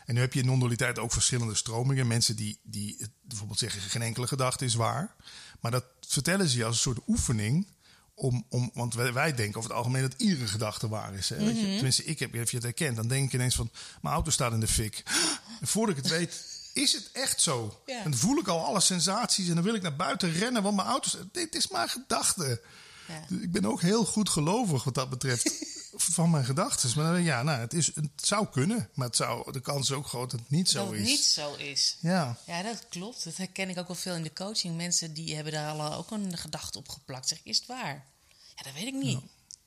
En nu heb je in non-dualiteit ook verschillende stromingen. Mensen die, die bijvoorbeeld zeggen geen enkele gedachte is waar. Maar dat vertellen ze je als een soort oefening. Om, om, want wij, wij denken over het algemeen dat iedere gedachte waar is. Hè? Weet je, tenminste, ik heb, als je het herkent, dan denk ik ineens van... mijn auto staat in de fik. En voordat ik het weet, is het echt zo. Ja. En dan voel ik al alle sensaties en dan wil ik naar buiten rennen... want mijn auto... staat- Dit is maar gedachte. Ja. Ik ben ook heel goed gelovig wat dat betreft van mijn gedachten. Maar dan- ja, nou, het, is, het zou kunnen, maar het zou, de kans is ook groot dat het niet zo dat het is. niet zo is. Ja, Ja, dat klopt. Dat herken ik ook wel veel in de coaching. Mensen die hebben daar al ook een gedachte op geplakt. Zeg ik, is het waar? Ja, dat weet ik niet.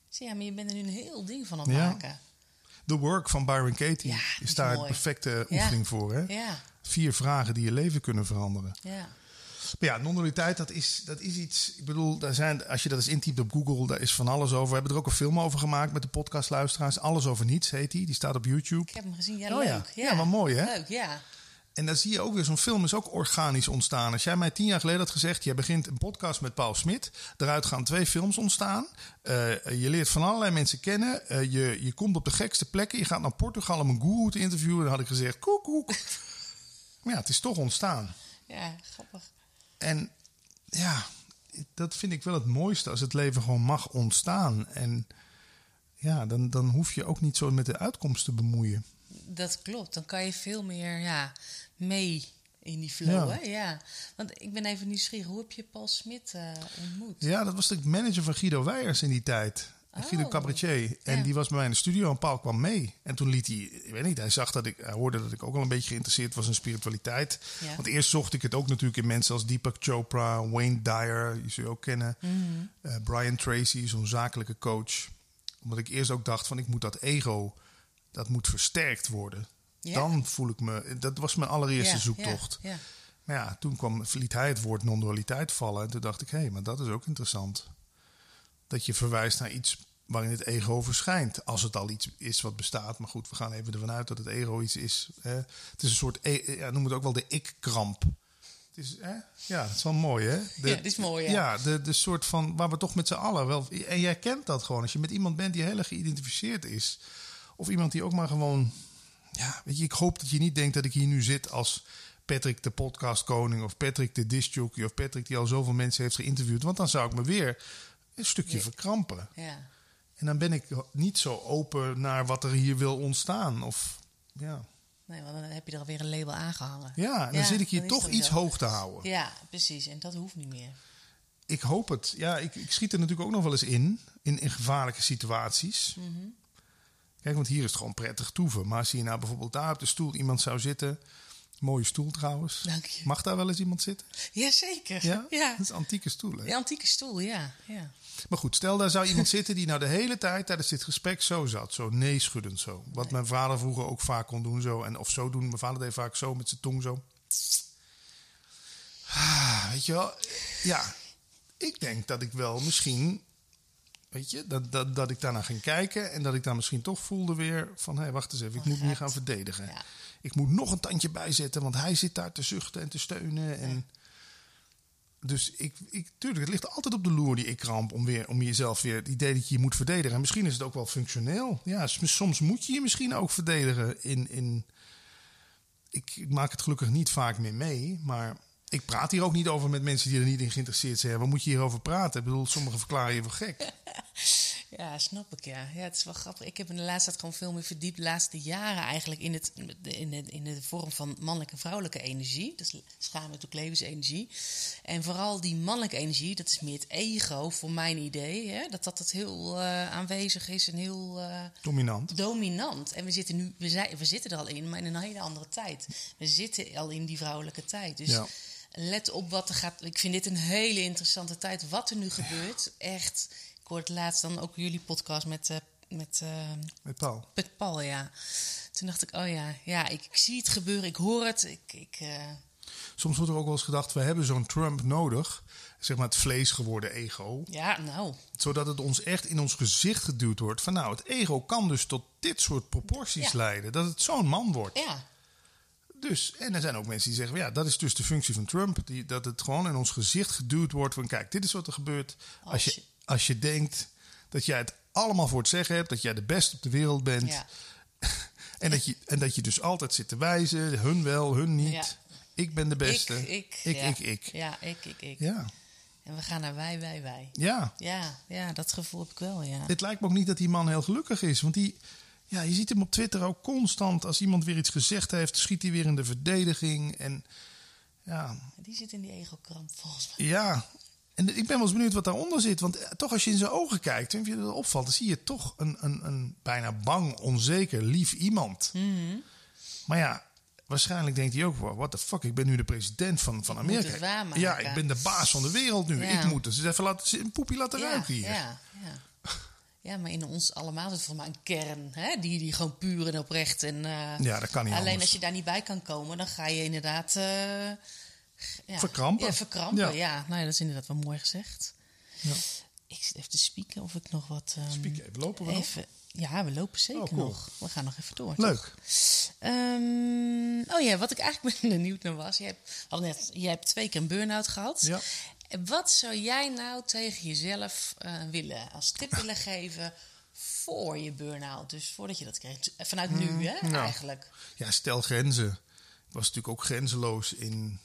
Zeg, ja, maar je bent er nu een heel ding van aan het Ja. maken. The Work van Byron Katie Ja, is daar de mooi. perfecte oefening voor. Hè? Ja, Vier vragen die je leven kunnen veranderen. ja. Maar ja, non-dualiteit, dat is, dat is iets. Ik bedoel, daar zijn, als je dat eens intypt op Google, daar is van alles over. We hebben er ook een film over gemaakt met de podcastluisteraars. Alles over niets heet die. Die staat op YouTube. Ik heb hem gezien. Ja, Oh ja. Ja, maar mooi, hè? Leuk, ja. En dan zie je ook weer, zo'n film is ook organisch ontstaan. Als jij mij tien jaar geleden had gezegd, jij begint een podcast met Paul Smit. Daaruit gaan twee films ontstaan. Eh, je leert van allerlei mensen kennen. Eh, je, je komt op de gekste plekken. Je gaat naar Portugal om een guru te interviewen. Dan had ik gezegd, koek, koek. Maar ja, het is toch ontstaan. Ja, grappig. En ja, dat vind ik wel het mooiste als het leven gewoon mag ontstaan. En ja, dan, dan hoef je ook niet zo met de uitkomst te bemoeien. Dat klopt. Dan kan je veel meer ja, mee in die flow. Ja. Hè? Ja. Want ik ben even nieuwsgierig. Hoe heb je Paul Smit eh, ontmoet? Ja, dat was de manager van Guido Weijers in die tijd. Oh. Guido Cabaretier. En Ja. die was bij mij in de studio en Paul kwam mee. En toen liet hij, ik weet niet, hij zag dat ik, hij hoorde dat ik ook al een beetje geïnteresseerd was in spiritualiteit. Ja. Want eerst zocht ik het ook natuurlijk in mensen als Deepak Chopra, Wayne Dyer, die zul je ook kennen. Mhm. Eh, Brian Tracy, zo'n zakelijke coach. Omdat ik eerst ook dacht van ik moet dat ego, dat moet versterkt worden. Ja. Dan voel ik me, dat was mijn allereerste zoektocht. Maar ja, toen kwam, liet hij het woord non-dualiteit vallen. En toen dacht ik, hé, maar dat is ook interessant. Dat je verwijst naar iets waarin het ego verschijnt. Als het al iets is wat bestaat. Maar goed, we gaan even ervan uit dat het ego iets is. Hè. Het is een soort, e- ja, noem het ook wel de ik-kramp. Het is, hè? Ja, dat is wel mooi, hè? De, Ja, dat is mooi, ja. Ja, de, de soort van, waar we toch met z'n allen wel... En jij kent dat gewoon. Als je met iemand bent die heel erg geïdentificeerd is. Of iemand die ook maar gewoon... Ja, weet je, ik hoop dat je niet denkt dat ik hier nu zit als Patrick de podcast koning of Patrick de discjockey of Patrick die al zoveel mensen heeft geïnterviewd. Want dan zou ik me weer een stukje Ja. verkrampen. Ja. En dan ben ik niet zo open naar wat er hier wil ontstaan. Of ja, Nee, want dan heb je er alweer een label aangehangen. ja en dan Ja, zit ik hier toch iets hoog te houden. Ja, precies. En dat hoeft niet meer. Ik hoop het. Ja, ik, ik schiet er natuurlijk ook nog wel eens in, in, in gevaarlijke situaties. Mhm. Kijk, want hier is het gewoon prettig toeven. Maar als hier nou bijvoorbeeld daar op de stoel iemand zou zitten... Mooie stoel trouwens. Dank je. Mag daar wel eens iemand zitten? Jazeker. Ja? Ja. Dat is een antieke stoel, hè? De antieke stoel, ja. ja. Maar goed, stel daar zou iemand zitten die nou de hele tijd tijdens dit gesprek zo zat. Zo nee schuddend zo. Wat mijn vader vroeger ook vaak kon doen zo. En of zo doen. Mijn vader deed vaak zo met zijn tong zo. Ah, weet je wel? Ja, ik denk dat ik wel misschien... Weet je, dat, dat, dat ik daarna ging kijken en dat ik daar misschien toch voelde weer van... hé, wacht eens even, ik moet me gaan verdedigen. Ja. Ik moet nog een tandje bijzetten, want hij zit daar te zuchten en te steunen. En dus ik, ik, tuurlijk, het ligt altijd op de loer, die ik-kramp, om, weer, om jezelf weer het idee dat je je moet verdedigen. En misschien is het ook wel functioneel. Ja, soms moet je je misschien ook verdedigen. In, in, ik, ik maak het gelukkig niet vaak meer mee, maar ik praat hier ook niet over met mensen die er niet in geïnteresseerd zijn. Wat moet je hierover praten? Ik bedoel, sommigen verklaren je voor gek. Ja, snap ik, ja. Ja, het is wel grappig. Ik heb in de laatste tijd gewoon veel meer verdiept, de laatste jaren eigenlijk, in, het, in, de, in de vorm van mannelijke en vrouwelijke energie. Dus schaam natuurlijk levensenergie. En vooral die mannelijke energie, dat is meer het ego, voor mijn idee. Hè? Dat dat het heel eh, aanwezig is en heel eh, Dominant. dominant. En we zitten nu, we, zijn, we zitten er al in, maar in een hele andere tijd. We zitten al in die vrouwelijke tijd. Dus Ja. let op wat er gaat. Ik vind dit een hele interessante tijd. Wat er nu gebeurt, echt. Hoorde laatst dan ook jullie podcast met, eh, met, eh, Met Paul. met Paul, ja. Toen dacht ik, oh ja, ja ik, ik zie het gebeuren, ik hoor het. Ik, ik, eh, Soms wordt er ook wel eens gedacht, we hebben zo'n Trump nodig. Zeg maar het vlees geworden ego. ja, nou, Zodat het ons echt in ons gezicht geduwd wordt. Van nou, het ego kan dus tot dit soort proporties Ja. leiden. Dat het zo'n man wordt. ja. Dus, en er zijn ook mensen die zeggen, ja, dat is dus de functie van Trump. Die, dat het gewoon in ons gezicht geduwd wordt van, kijk, dit is wat er gebeurt. Als je- als je denkt dat jij het allemaal voor het zeggen hebt, dat jij de beste op de wereld bent. ja. En, dat je, en dat je dus altijd zit te wijzen, hun wel, hun niet. Ja. Ik ben de beste. Ik, ik, ik, ja. ik, ik. Ja, ik, ik, ik. Ja, En we gaan naar wij, wij, wij. ja. Ja, ja, dat gevoel heb ik wel, ja. Het lijkt me ook niet dat die man heel gelukkig is. Want die, ja, je ziet hem op Twitter ook constant. Als iemand weer iets gezegd heeft, schiet hij weer in de verdediging. En ja, Die zit in die ego-kramp, volgens mij. ja. En ik ben wel eens benieuwd wat daaronder zit. Want eh, toch als je in zijn ogen kijkt, en je dat opvalt, dan zie je toch een, een, een bijna bang, onzeker, lief iemand. Mhm. Maar ja, waarschijnlijk denkt hij ook wel, what the fuck, ik ben nu de president van, van Amerika. ja, ik ben de baas van de wereld nu. Ja. Ik moet dus even laten, een poepie laten ruiken hier. Ja, ja. ja, maar in ons allemaal zit volgens mij een kern. Hè? Die, die gewoon puur en oprecht. En, eh, Ja, dat kan niet Alleen anders. als je daar niet bij kan komen, dan ga je inderdaad... eh, ja, Verkrampen. Ja, verkrampen. Ja. Ja, nou ja, dat is inderdaad wel mooi gezegd. Ja. Ik zit even te spieken of ik nog wat... ehm, Spieken, even lopen we nog? even, Ja, we lopen zeker Oh, cool. nog. We gaan nog even door. Leuk. Ehm, oh ja, wat ik eigenlijk benieuwd naar was. Je hebt, hadden net, jij hebt twee keer een burn-out gehad. Ja. Wat zou jij nou tegen jezelf eh, willen, als tip willen geven voor je burn-out? Dus voordat je dat kreeg. Vanuit nu, hè, nou. eigenlijk. Ja, stel grenzen. Ik was natuurlijk ook grenzeloos in.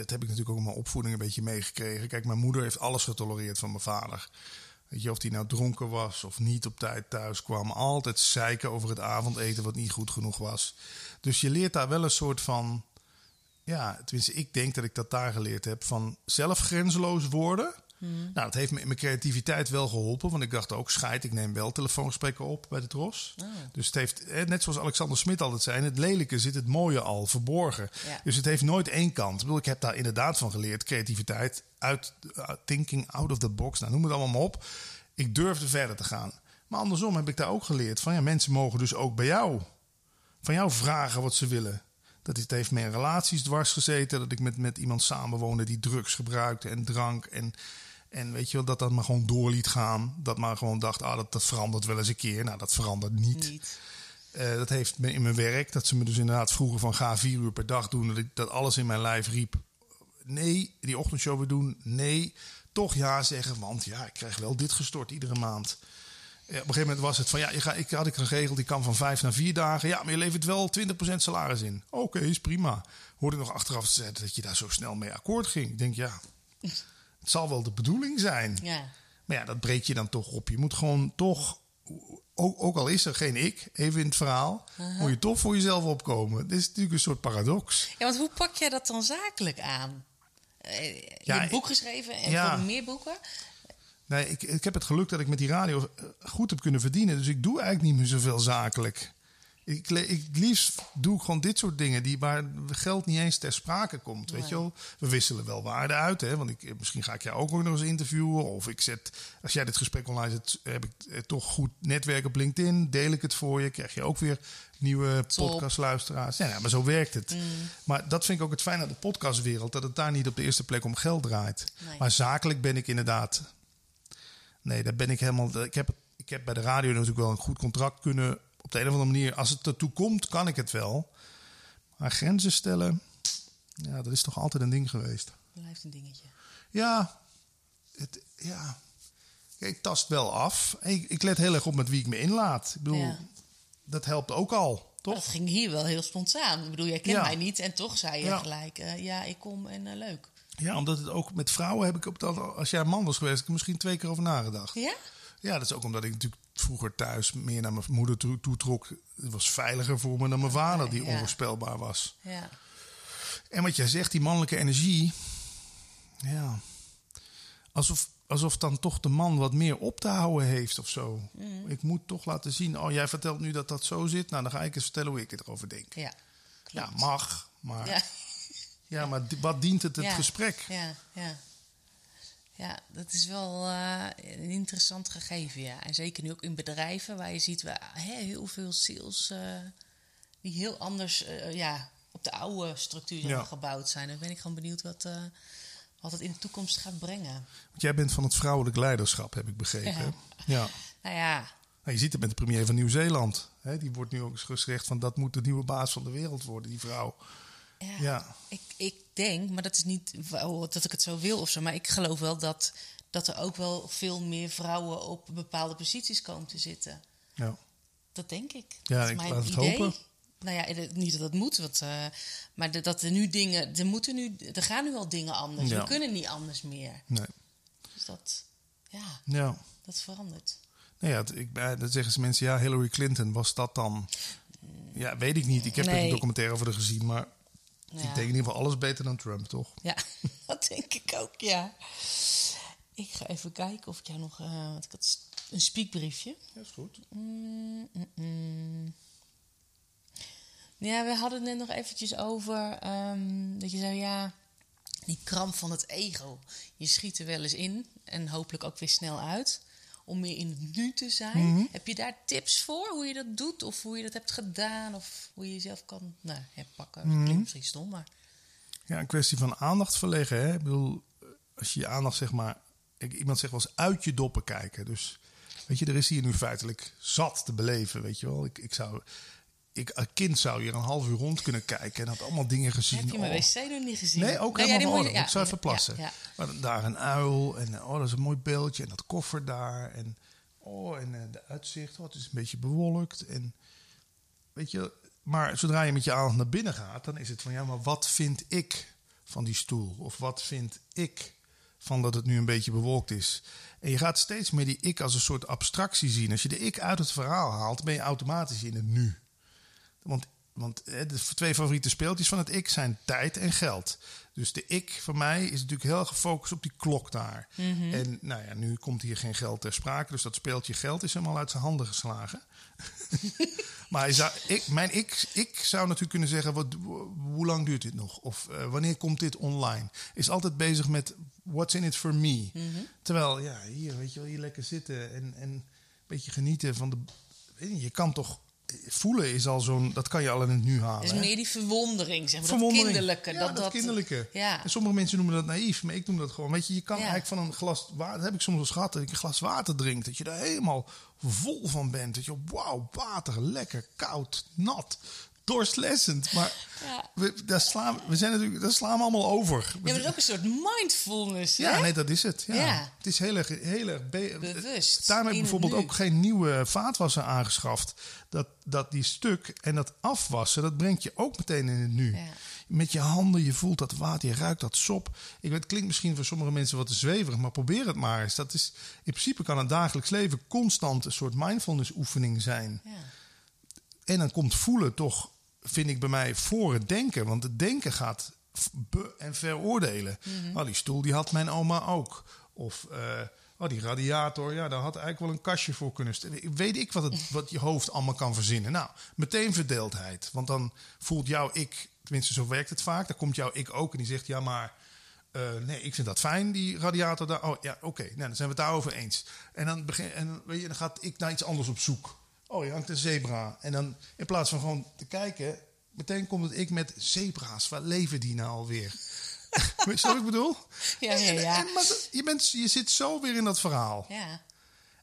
Dat heb ik natuurlijk ook in mijn opvoeding een beetje meegekregen. Kijk, mijn moeder heeft alles getolereerd van mijn vader. Weet je, of die nou dronken was of niet op tijd thuis kwam. Altijd zeiken over het avondeten wat niet goed genoeg was. Dus je leert daar wel een soort van. Ja, tenminste, ik denk dat ik dat daar geleerd heb. Van zelf grenzeloos worden. Nou, dat heeft me in mijn creativiteit wel geholpen. Want ik dacht ook, scheid, ik neem wel telefoongesprekken op bij de Tros. Oh. Dus het heeft, net zoals Alexander Smit altijd zei... in het lelijke zit het mooie al verborgen. Ja. Dus het heeft nooit één kant. Ik, bedoel, ik heb daar inderdaad van geleerd. Creativiteit, uit, uh, thinking out of the box. Nou, noem het allemaal maar op. Ik durfde verder te gaan. Maar andersom heb ik daar ook geleerd van... ja, mensen mogen dus ook bij jou... van jou vragen wat ze willen. Dat het heeft me in relaties dwars gezeten. Dat ik met, met iemand samenwoonde die drugs gebruikte en drank. En, en weet je wel, dat dat maar gewoon door liet gaan. Dat maar gewoon dacht, ah, dat, dat verandert wel eens een keer. Nou, dat verandert niet. Niet. Eh, dat heeft me in mijn werk, dat ze me dus inderdaad vroegen van ga vier uur per dag doen. Dat, ik, dat alles in mijn lijf riep. Nee, die ochtendshow weer doen. Nee, toch ja zeggen, want ja, ik krijg wel dit gestort iedere maand. op een gegeven moment was het van ja, je ga, ik had ik geregeld, ik kan van vijf naar vier dagen. Ja, maar je levert wel 20% salaris in. Oké, is prima. Hoorde ik nog achteraf dat je daar zo snel mee akkoord ging. Ik denk ja, het zal wel de bedoeling zijn. Ja. Maar ja, dat breek je dan toch op. Je moet gewoon toch, ook, ook al is er geen ik, even in het verhaal, moet je toch voor jezelf opkomen. Dit is natuurlijk een soort paradox. ja, want hoe pak jij dat dan zakelijk aan? Eh, je Ja, hebt een boek geschreven en Ja. voor meer boeken. Nee, ik, ik heb het geluk dat ik met die radio eh, goed heb kunnen verdienen. Dus ik doe eigenlijk niet meer zoveel zakelijk. Ik, ik, het liefst doe ik gewoon dit soort dingen die, waar geld niet eens ter sprake komt. Weet je wel? We wisselen wel waarde uit. Hè? Want ik, misschien ga ik jou ook nog eens interviewen. Of ik zet, als jij dit gesprek online zet, heb ik eh, toch goed netwerk op LinkedIn. Deel ik het voor je. Krijg je ook weer nieuwe Top. podcastluisteraars. Ja, ja, maar zo werkt het. Maar dat vind ik ook het fijne aan de podcastwereld. Dat het daar niet op de eerste plek om geld draait. Nee. Maar zakelijk ben ik inderdaad Nee, daar ben ik helemaal. Ik heb, ik heb bij de radio natuurlijk wel een goed contract kunnen. Op de een of andere manier, als het ertoe komt, kan ik het wel. Maar grenzen stellen, ja, dat is toch altijd een ding geweest. Blijft een dingetje. Ja, het, ja. Ik tast wel af. Ik, ik let heel erg op met wie ik me inlaat. Ik bedoel, Ja. dat helpt ook al, toch? Dat ging hier wel heel spontaan. Ik bedoel, jij kent Ja. mij niet en toch zei je Ja. gelijk, eh, ja, ik kom en eh, leuk. Ja, omdat het ook met vrouwen heb ik op dat. Als jij een man was geweest, heb ik er misschien twee keer over nagedacht. Ja? Ja, dat is ook omdat ik natuurlijk vroeger thuis meer naar mijn moeder toe, toe trok. Het was veiliger voor me dan mijn vader, die ja. onvoorspelbaar was. Ja. En wat jij zegt, die mannelijke energie. Ja. Alsof, alsof dan toch de man wat meer op te houden heeft of zo. Mm. Ik moet toch laten zien. Oh, jij vertelt nu dat dat zo zit. Nou, dan ga ik eens vertellen hoe ik erover denk. Ja. Ja, klopt. mag. Maar, ja. Ja. maar wat dient het, het gesprek? Ja, ja. Ja, dat is wel eh, een interessant gegeven, ja. En zeker nu ook in bedrijven waar je ziet waar, hè, heel veel sales eh, die heel anders eh, ja, op de oude structuur Ja. gebouwd zijn. Dan ben ik gewoon benieuwd wat, wat het in de toekomst gaat brengen. Want jij bent van het vrouwelijk leiderschap, heb ik begrepen. Ja. ja. Nou ja, Nou, je ziet het met de premier van Nieuw-Zeeland. Die wordt nu ook eens gezegd van dat moet de nieuwe baas van de wereld worden, die vrouw. ja, Ja. Ik, ik denk, maar dat is niet dat ik het zo wil of zo, maar ik geloof wel dat, dat er ook wel veel meer vrouwen op bepaalde posities komen te zitten. Ja. Dat denk ik. Ja, dat is ik laat het hopen. Nou ja, eh, niet dat dat moet, want, eh, maar de- dat er nu dingen, er moeten nu, er gaan nu al dingen anders. Ja. We kunnen niet anders meer. Nee. Dus dat, ja, Ja. dat verandert. Nou ja, ik, bij- dan zeggen ze mensen, ja, Hillary Clinton, was dat dan? Ja, weet ik niet. Ik heb er Nee. een documentaire over haar gezien, maar Ja. ik denk in ieder geval alles beter dan Trump, toch? Ja, dat denk ik ook, ja. Ik ga even kijken of ik jou nog, eh, want ik had een spiekbriefje. Ja, is goed. Mm, mm, mm. Ja, we hadden het net nog eventjes over ehm, dat je zei, ja, die kramp van het ego. Je schiet er wel eens in en hopelijk ook weer snel uit. Om meer in het nu te zijn. Mhm. Heb je daar tips voor hoe je dat doet? Of hoe je dat hebt gedaan? Of hoe je jezelf kan nou, herpakken? Dat Mhm. klinkt misschien stom, maar... Ja, een kwestie van aandacht verleggen. Hè? Ik bedoel, als je je aandacht zeg maar... ik- Iemand zegt wel eens uit je doppen kijken. Dus weet je, er is hier nu feitelijk zat te beleven, weet je wel. Ik, ik zou... Ik, als kind zou hier een half uur rond kunnen kijken en had allemaal dingen gezien. Heb je mijn Oh. wc nog niet gezien? Nee, ook ja, helemaal van orde. Ik zou even plassen. Ja, ja. Maar daar een uil en oh, dat is een mooi beeldje. En dat koffer daar. En oh, en eh, de uitzicht. Oh, het is een beetje bewolkt. En weet je, maar zodra je met je aandacht naar binnen gaat, dan is het van ja, maar wat vind ik van die stoel? Of wat vind ik van dat het nu een beetje bewolkt is? En je gaat steeds meer die ik als een soort abstractie zien. Als je de ik uit het verhaal haalt, ben je automatisch in het nu. Want, want de twee favoriete speeltjes van het ik zijn tijd en geld. Dus de ik van mij is natuurlijk heel gefocust op die klok daar. En nou ja, nu komt hier geen geld ter sprake. Dus dat speeltje geld is hem al uit zijn handen geslagen. maar hij zou, ik, mijn ik, ik zou natuurlijk kunnen zeggen: wat, hoe lang duurt dit nog? Of eh, wanneer komt dit online? Is altijd bezig met what's in it for me. Terwijl, ja, hier weet je wel, hier lekker zitten en, en een beetje genieten van de. Je kan toch voelen is al zo'n, dat kan je al in het nu halen. Hè? meer die verwondering, zeg maar. Verwondering. Dat kinderlijke. Ja, dat, dat, dat, kinderlijke. Ja. En sommige mensen noemen dat naïef, maar ik noem dat gewoon. Weet je, je kan Ja. eigenlijk van een glas water, dat heb ik soms wel eens gehad, dat ik een glas water drink, dat je daar helemaal vol van bent. Dat je, wauw, water, lekker, koud, nat, doorslessend. Maar Ja. we, daar slaan, we zijn natuurlijk, daar slaan we allemaal over. Ja, maar is ook een soort mindfulness, Ja, hè? nee, dat is het. Ja. Ja. Het is heel erg, heel erg be- Bewust, het bijvoorbeeld ook geen nieuwe vaatwasser aangeschaft. Dat, dat die stuk en dat afwassen, dat brengt je ook meteen in het nu. Ja. Met je handen, je voelt dat water, je ruikt dat sop. Ik weet, het klinkt misschien voor sommige mensen wat te zweverig, maar probeer het maar eens. Dat is, in principe kan het dagelijks leven constant een soort mindfulness oefening zijn. Ja. En dan komt voelen toch, vind ik bij mij, voor het denken. Want het denken gaat en veroordelen. Oh, die stoel die had mijn oma ook. Of oh, die radiator, ja, daar had eigenlijk wel een kastje voor kunnen stellen. Weet ik wat, het, wat je hoofd allemaal kan verzinnen. Nou, meteen verdeeldheid. Want dan voelt jouw ik, tenminste zo werkt het vaak. Dan komt jouw ik ook en die zegt, ja maar... eh, nee, ik vind dat fijn, die radiator daar. Oh ja, oké, nou, dan zijn we het daarover eens. En dan, begin, en, weet je, dan gaat ik naar iets anders op zoek. Oh, je hangt een zebra. En dan in plaats van gewoon te kijken, meteen komt het ik met zebra's. Waar leven die nou alweer? Weet je wat ik bedoel? Ja, ja, ja. en- maar je, bent, je zit zo weer in dat verhaal. Ja.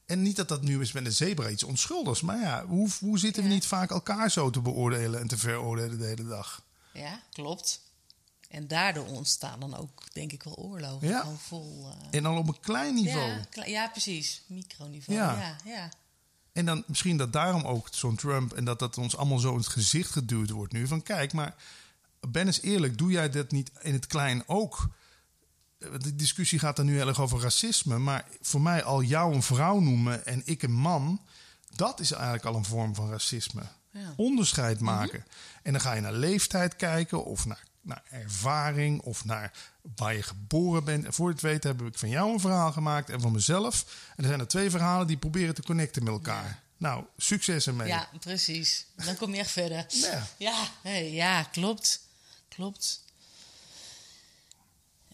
En niet dat dat nu is met een zebra iets onschuldigs. Maar ja, hoe, hoe zitten we Ja. niet vaak elkaar zo te beoordelen en te veroordelen de hele dag? ja, klopt. En daardoor ontstaan dan ook, denk ik wel, oorlogen. Ja. Vol... eh, En dan op een klein niveau. ja, ja, precies. Microniveau. Ja. ja. En dan misschien dat daarom ook zo'n Trump en dat dat ons allemaal zo in het gezicht geduwd wordt nu. Van kijk, maar ben eens eerlijk, doe jij dat niet in het klein ook? De discussie gaat dan nu heel erg over racisme. Maar voor mij al jou een vrouw noemen en ik een man, dat is eigenlijk al een vorm van racisme. Ja. Onderscheid maken. En dan ga je naar leeftijd kijken of naar, naar ervaring of naar waar je geboren bent. En voor je het weet heb ik van jou een verhaal gemaakt en van mezelf. En er zijn er twee verhalen die proberen te connecten met elkaar. Nou, succes ermee. Ja, precies. Dan kom je echt verder. Ja. Ja, ja klopt. Klopt.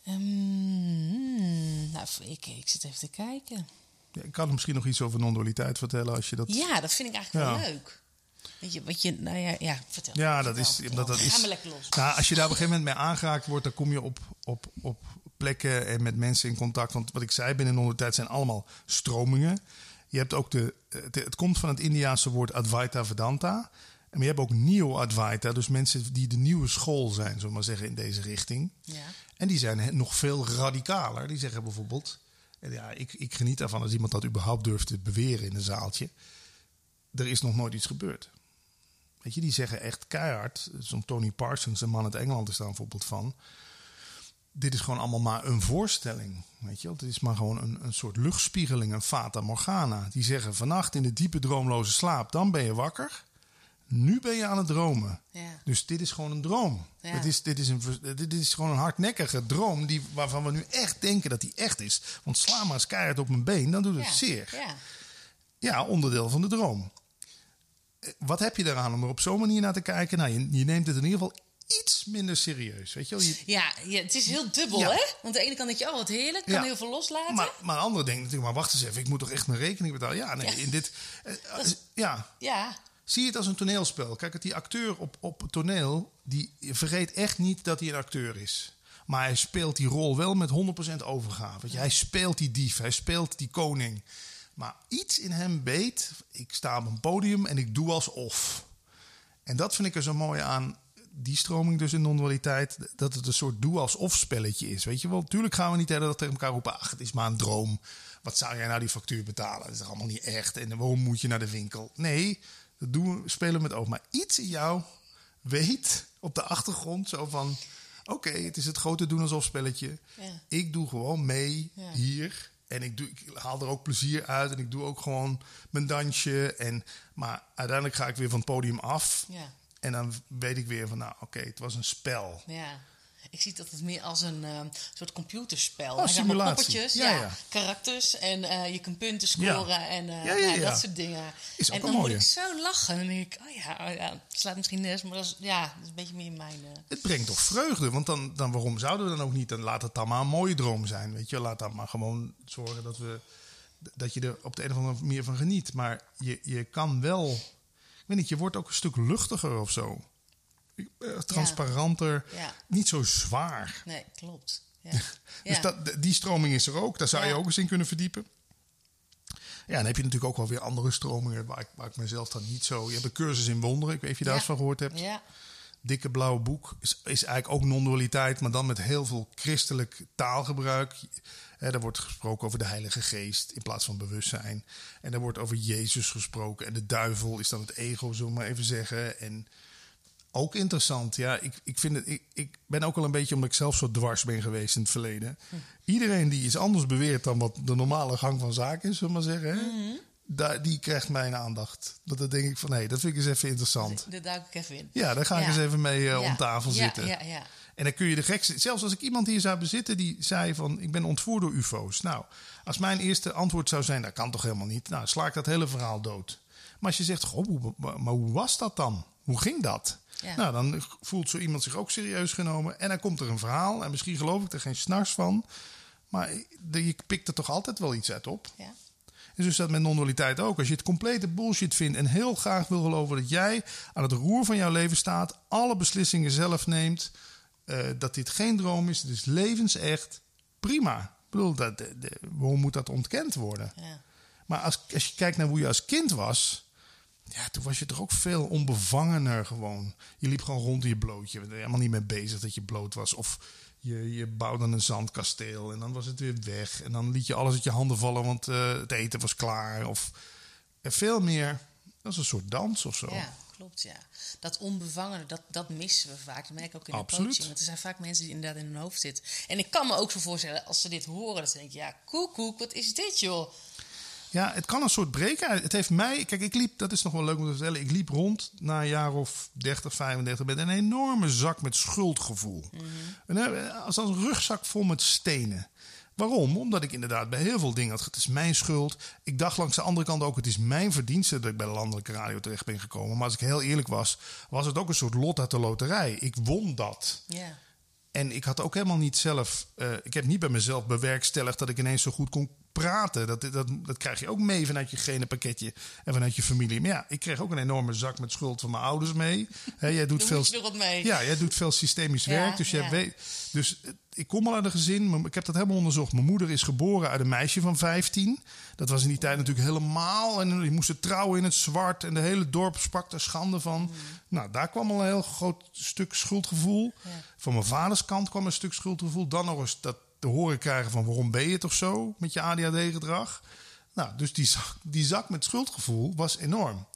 Ehm, nou, ik, ik zit even te kijken. Ja, ik kan misschien nog iets over non-dualiteit vertellen als je dat... Ja, dat vind ik eigenlijk Ja. wel leuk. Weet je, wat je, nou ja, ja vertel. Ja, dat Vertel, is, vertel. dat, dat is. Ga maar lekker los. Nou, als je daar op een gegeven moment mee aangeraakt wordt, dan kom je op, op, op plekken en met mensen in contact. Want wat ik zei, binnen de tijd zijn allemaal stromingen. Je hebt ook de, het, het komt van het Indiaanse woord Advaita Vedanta. En je hebt ook Neo-Advaita, dus mensen die de nieuwe school zijn, zullen we maar zeggen, in deze richting. Ja. En die zijn nog veel radicaler. Die zeggen bijvoorbeeld, en ja, ik, ik geniet ervan als iemand dat überhaupt durft te beweren in een zaaltje. Er is nog nooit iets gebeurd. Weet je, die zeggen echt keihard. Zo'n Tony Parsons, een man uit Engeland, is daar een voorbeeld van. Dit is gewoon allemaal maar een voorstelling. Weet je wel? Het is maar gewoon een, een soort luchtspiegeling, een fata morgana. Die zeggen vannacht in de diepe droomloze slaap, dan ben je wakker. Nu ben je aan het dromen. Ja. Dus dit is gewoon een droom. Ja. Het is, dit, is een, dit is gewoon een hardnekkige droom die, waarvan we nu echt denken dat die echt is. Want sla maar eens keihard op mijn been, dan doet het ja. zeer. Ja. Ja, onderdeel van de droom. Wat heb je eraan om er op zo'n manier naar te kijken? Nou, je, je neemt het in ieder geval iets minder serieus. Weet je wel? Je, Ja, ja, het is heel dubbel, Ja. hè? Want aan de ene kant denk je, oh, wat heerlijk, kan Ja. heel veel loslaten. maar, maar een andere denkt natuurlijk, maar wacht eens even, ik moet toch echt mijn rekening betalen? Ja, nee, in dit. eh, ja, Ja, zie het als een toneelspel. Kijk, die acteur op, op het toneel, die vergeet echt niet dat hij een acteur is. Maar hij speelt die rol wel met 100% overgave. Hij speelt die dief, hij speelt die koning. Maar iets in hem weet, ik sta op een podium en ik doe alsof. En dat vind ik er zo mooi aan, die stroming dus in non-dualiteit, dat het een soort doe alsof spelletje is. Weet je wel, natuurlijk gaan we niet de hele dag tegen elkaar roepen, ach, het is maar een droom. Wat zou jij nou die factuur betalen? Dat is allemaal niet echt? En waarom moet je naar de winkel? Nee, dat doen we, spelen met oog. Maar iets in jou weet op de achtergrond zo van, oké, het is het grote doen alsof spelletje. Ja. Ik doe gewoon mee Ja. hier. En ik, doe, ik haal er ook plezier uit. En ik doe ook gewoon mijn dansje. En, maar uiteindelijk ga ik weer van het podium af. ja, En dan weet ik weer van, nou oké, het was een spel. ja. Ik zie dat het meer als een eh, soort computerspel. Oh, simulatie. Poppetjes, Ja, ja, ja. karakters en eh, je kunt punten scoren Ja. en eh, nou, ja. dat soort dingen. Is ook en een dan moet mooie. ik zo lachen. En dan denk ik, oh ja, oh ja, slaat misschien nergens, maar dat is, ja, dat is een beetje meer mijn... eh, Het brengt toch vreugde. Want dan, dan waarom zouden we dan ook niet? Dan laat het dan maar een mooie droom zijn. Weet je, laat dan maar gewoon zorgen dat we dat je er op de een of andere manier van geniet. Maar je, je kan wel. Ik weet niet, je wordt ook een stuk luchtiger of zo. Eh, Transparanter, Ja. niet zo zwaar. nee, klopt. Ja. Dus dat, die stroming is er ook. Daar zou je ook eens in kunnen verdiepen. Ja, dan heb je natuurlijk ook wel weer andere stromingen waar ik, waar ik mezelf dan niet zo... Je hebt een cursus in wonderen, ik weet of je daar eens van gehoord hebt. Ja. Dikke blauwe boek is, is eigenlijk ook non-dualiteit, maar dan met heel veel christelijk taalgebruik. Hè, er wordt gesproken over de Heilige Geest in plaats van bewustzijn. En er wordt over Jezus gesproken. En de duivel is dan het ego, zullen we maar even zeggen. En ook interessant, ja. Ik, ik, vind het, ik, ik ben ook al een beetje, omdat ik zelf zo dwars ben geweest in het verleden. Iedereen die iets anders beweert dan wat de normale gang van zaken is, zullen we maar zeggen. Hè? Daar, die krijgt mijn aandacht. Dat, dan denk ik van, hé, dat vind ik eens even interessant. Daar duik ik even in. Ja, daar ga ik eens even mee eh, Ja. om tafel Ja, zitten. Ja, ja. En dan kun je de gekste... Zelfs als ik iemand hier zou bezitten die zei van... ik ben ontvoerd door ufo's. Nou, als mijn eerste antwoord zou zijn... dat kan toch helemaal niet? Nou, sla ik dat hele verhaal dood. Maar als je zegt, goh, maar hoe was dat dan? Hoe ging dat? Ja. Nou, dan voelt zo iemand zich ook serieus genomen. En dan komt er een verhaal. En misschien geloof ik er geen snars van. Maar je pikt er toch altijd wel iets uit op. ja. En zo is dat met non-dualiteit ook. Als je het complete bullshit vindt en heel graag wil geloven dat jij aan het roer van jouw leven staat, alle beslissingen zelf neemt, eh, dat dit geen droom is, het is levensecht, prima. Ik bedoel, dat, de, de- waarom moet dat ontkend worden? ja. Maar als, als je kijkt naar hoe je als kind was, ja, toen was je toch ook veel onbevangener gewoon. Je liep gewoon rond in je blootje. Je was helemaal niet mee bezig dat je bloot was. Of je, je bouwde een zandkasteel en dan was het weer weg. En dan liet je alles uit je handen vallen, want eh, het eten was klaar. Of en veel meer, dat is een soort dans of zo. Ja, klopt, ja. Dat onbevangene, dat, dat missen we vaak. Dat merk ik ook in de Absoluut. coaching. Want er zijn vaak mensen die inderdaad in hun hoofd zitten. En ik kan me ook zo voorstellen, als ze dit horen, dat ze denken... ja, koekoek, wat is dit, joh? Ja, het kan een soort breken. Het heeft mij, kijk, ik liep, dat is nog wel leuk om te vertellen. Ik liep rond na een jaar of 30, 35 met een enorme zak met schuldgevoel. En, eh, als een rugzak vol met stenen. Waarom? Omdat ik inderdaad bij heel veel dingen had. Het is mijn schuld. Ik dacht langs de andere kant ook, het is mijn verdienste dat ik bij de landelijke radio terecht ben gekomen. Maar als ik heel eerlijk was, was het ook een soort lot uit de loterij. Ik won dat. Ja, En ik had ook helemaal niet zelf. eh, ik heb niet bij mezelf bewerkstelligd dat ik ineens zo goed kon praten. Dat, dat, dat krijg je ook mee vanuit je genenpakketje en vanuit je familie. Maar ja, ik kreeg ook een enorme zak met schuld van mijn ouders mee. Hè, jij doet veel, wat mee. Ja, jij doet veel systemisch Ja, werk. Dus, jij ja. weet, dus eh, ik kom al uit een gezin. maar Ik heb dat helemaal onderzocht. Mijn moeder is geboren uit een meisje van 15. Dat was in die tijd natuurlijk helemaal. En die moesten trouwen in het zwart. En de hele dorp sprak daar schande van. Mm. Nou, daar kwam al een heel groot stuk schuldgevoel. Ja. Van mijn vaders kant kwam een stuk schuldgevoel. Dan nog eens dat te horen krijgen van waarom ben je toch zo met je ADHD-gedrag. Nou, dus die zak, die zak met schuldgevoel was enorm.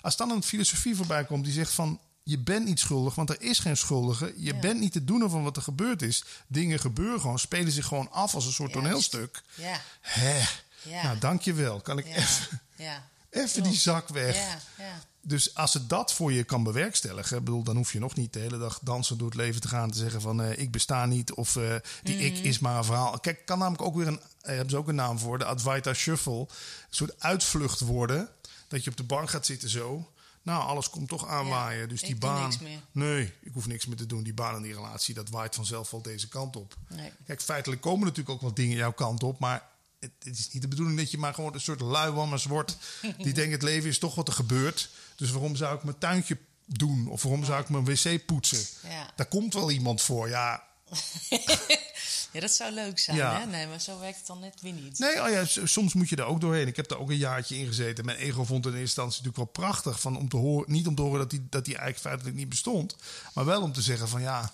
Als dan een filosofie voorbij komt die zegt van... je bent niet schuldig, want er is geen schuldige. Je Ja. bent niet te doen van wat er gebeurd is. Dingen gebeuren gewoon, spelen zich gewoon af als een soort Juist. toneelstuk. ja, Hè, Ja. nou dankjewel. Kan ik even, ja. even die zak weg. Ja, ja. Dus als het dat voor je kan bewerkstelligen, bedoel, dan hoef je nog niet de hele dag dansen door het leven te gaan te zeggen van eh, ik besta niet of eh, die ik is maar een verhaal. Kijk, kan namelijk ook weer een, eh, hebben ze ook een naam voor, de Advaita Shuffle, een soort uitvlucht worden, dat je op de bank gaat zitten zo. Nou, alles komt toch aanwaaien. dus die baan. Nee, ik hoef niks meer te doen. Die baan en die relatie, dat waait vanzelf wel deze kant op. Nee. Kijk, feitelijk komen natuurlijk ook wel dingen jouw kant op, maar het, het is niet de bedoeling dat je maar gewoon een soort luiwammers wordt. die denkt het leven is toch wat er gebeurt. Dus waarom zou ik mijn tuintje doen? Of waarom zou ik mijn wc poetsen? Ja. Daar komt wel iemand voor. Ja, ja, dat zou leuk zijn, Ja. hè? Nee, maar zo werkt het dan net weer niet. nee, oh ja, soms moet je er ook doorheen. Ik heb daar ook een jaartje in gezeten. Mijn ego vond het in eerste instantie natuurlijk wel prachtig. Van om te horen, niet om te horen dat die, dat die eigenlijk feitelijk niet bestond. Maar wel om te zeggen van ja,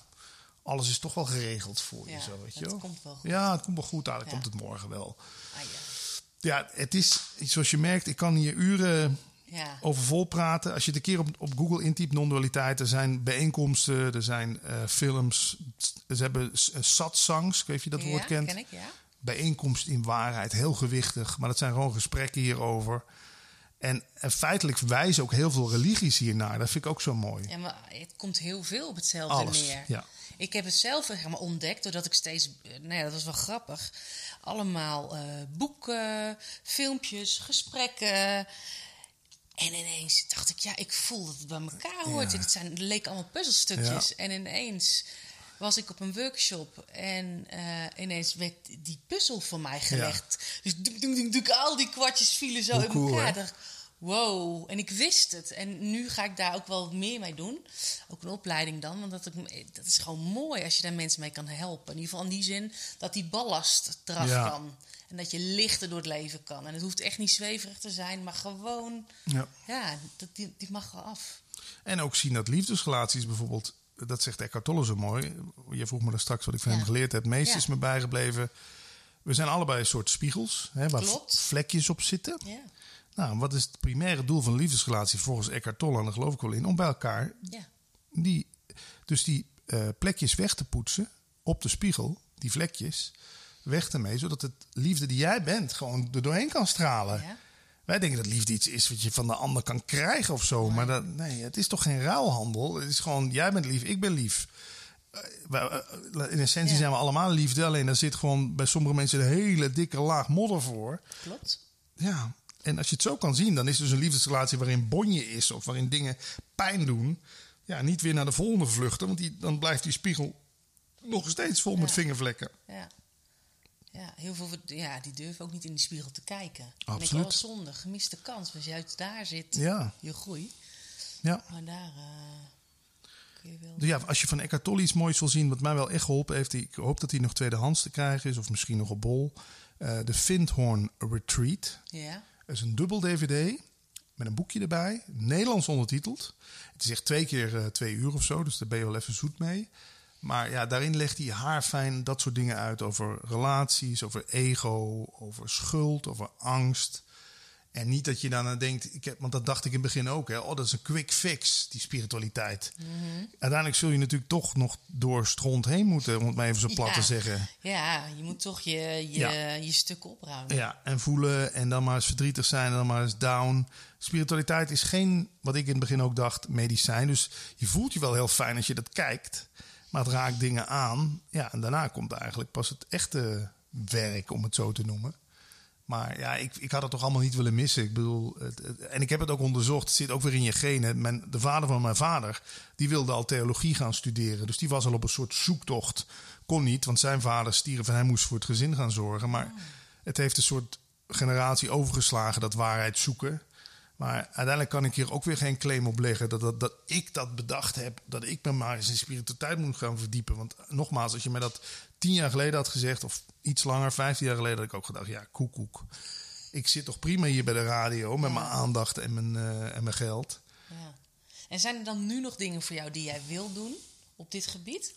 alles is toch wel geregeld voor je. Ja, zo, weet je het komt wel goed. Ja, het komt wel goed. Daar Ja. komt het morgen wel. Ah, ja. Ja, het is, zoals je merkt, ik kan hier uren Ja. over vol praten. Als je het een keer op, op Google intypt, non-dualiteit, er zijn bijeenkomsten, er zijn eh, films. Ze hebben eh, satsangs, ik weet niet of je dat ja, woord kent. ken ik, ja. Bijeenkomst in waarheid, heel gewichtig. Maar dat zijn gewoon gesprekken hierover. En, en feitelijk wijzen ook heel veel religies hiernaar. Dat vind ik ook zo mooi. Ja, maar het komt heel veel op hetzelfde Alles, neer. ja. Ik heb het zelf ontdekt doordat ik steeds... eh, Nou ja, dat was wel grappig. Allemaal boeken, filmpjes, gesprekken... En ineens dacht ik, ja, ik voel dat het bij elkaar hoort. Ja. En het, zijn, het leken allemaal puzzelstukjes. En ineens was ik op een workshop en eh, ineens werd die puzzel voor mij gelegd. Dus doek, doek, doek, doek, al die kwartjes vielen zo Hoe in cool, elkaar. Ik dacht, wow. En ik wist het. En nu ga ik daar ook wel meer mee doen. Ook een opleiding dan. Want dat, ik, dat is gewoon mooi als je daar mensen mee kan helpen. In ieder geval in die zin dat die ballast eraf Ja. kan. En dat je lichter door het leven kan. En het hoeft echt niet zweverig te zijn, maar gewoon, Ja. ja, dat, die, die mag er af. En ook zien dat liefdesrelaties bijvoorbeeld, dat zegt Eckhart Tolle zo mooi. Je vroeg me daar straks wat ik van Ja. hem geleerd heb. Ja. is me bijgebleven. We zijn allebei een soort spiegels, hè, waar Klopt. vlekjes op zitten. Ja, Nou, wat is het primaire doel van een liefdesrelatie volgens Eckhart Tolle? En daar geloof ik wel in. Om bij elkaar ja, die, dus die eh, plekjes weg te poetsen op de spiegel, die vlekjes, weg ermee, zodat het liefde die jij bent gewoon er doorheen kan stralen. ja. Wij denken dat liefde iets is wat je van de ander kan krijgen of zo. Maar dat, nee, het is toch geen ruilhandel? Het is gewoon, jij bent lief, ik ben lief. Eh, eh, In essentie Ja. zijn we allemaal liefde. Alleen daar zit gewoon bij sommige mensen een hele dikke laag modder voor. klopt. Ja, en als je het zo kan zien, dan is dus een liefdesrelatie waarin bonje is of waarin dingen pijn doen. Ja, niet weer naar de volgende vluchten, want die, dan blijft die spiegel nog steeds vol met vingervlekken. Ja. Ja, heel veel ja, die durven ook niet in die spiegel te kijken. En ik Absoluut. wel zonde, gemiste kans. Want juist daar zit Ja, je groei. ja. Maar daar eh, kun je wel... Dus ja, als je van Eckhart Tolle iets moois wil zien, wat mij wel echt geholpen heeft, ik hoop dat hij nog tweedehands te krijgen is, of misschien nog op bol. eh, de Vindhorn Retreat. Ja, Dat is een dubbel DVD met een boekje erbij, Nederlands ondertiteld. Het is echt twee keer eh, twee uur of zo, dus daar ben je wel even zoet mee. Maar ja, daarin legt hij haarfijn dat soort dingen uit over relaties, over ego, over schuld, over angst. En niet dat je daarna denkt, ik heb, want dat dacht ik in het begin ook, hè, oh, dat is een quick fix, die spiritualiteit. Uiteindelijk zul je natuurlijk toch nog door stront heen moeten, om het maar even zo plat Ja. te zeggen. ja je moet toch je, je, Ja. je stukken opruimen. Ja, en voelen en dan maar eens verdrietig zijn en dan maar eens down. Spiritualiteit is geen, wat ik in het begin ook dacht, medicijn. Dus je voelt je wel heel fijn als je dat kijkt. Maar het raakt dingen aan. Ja, en daarna komt eigenlijk pas het echte werk, om het zo te noemen. Maar ja, ik, ik had het toch allemaal niet willen missen. Ik bedoel, het, het- en ik heb het ook onderzocht. Het zit ook weer in je genen. Mijn, de vader van mijn vader, die wilde al theologie gaan studeren. Dus die was al op een soort zoektocht. Kon niet, want zijn vader stierf en hij moest voor het gezin gaan zorgen. Maar het heeft een soort generatie overgeslagen, dat waarheid zoeken. Maar uiteindelijk kan ik hier ook weer geen claim op leggen dat, dat, dat ik dat bedacht heb. Dat ik me maar eens in spiritualiteit moet gaan verdiepen. Want nogmaals, als je mij dat tien jaar geleden had gezegd, of iets langer, vijftien jaar geleden, had ik ook gedacht: ja, koekoek. Ik zit toch prima hier bij de radio met mijn aandacht en mijn, eh, en mijn geld. Ja. En zijn er dan nu nog dingen voor jou die jij wil doen op dit gebied?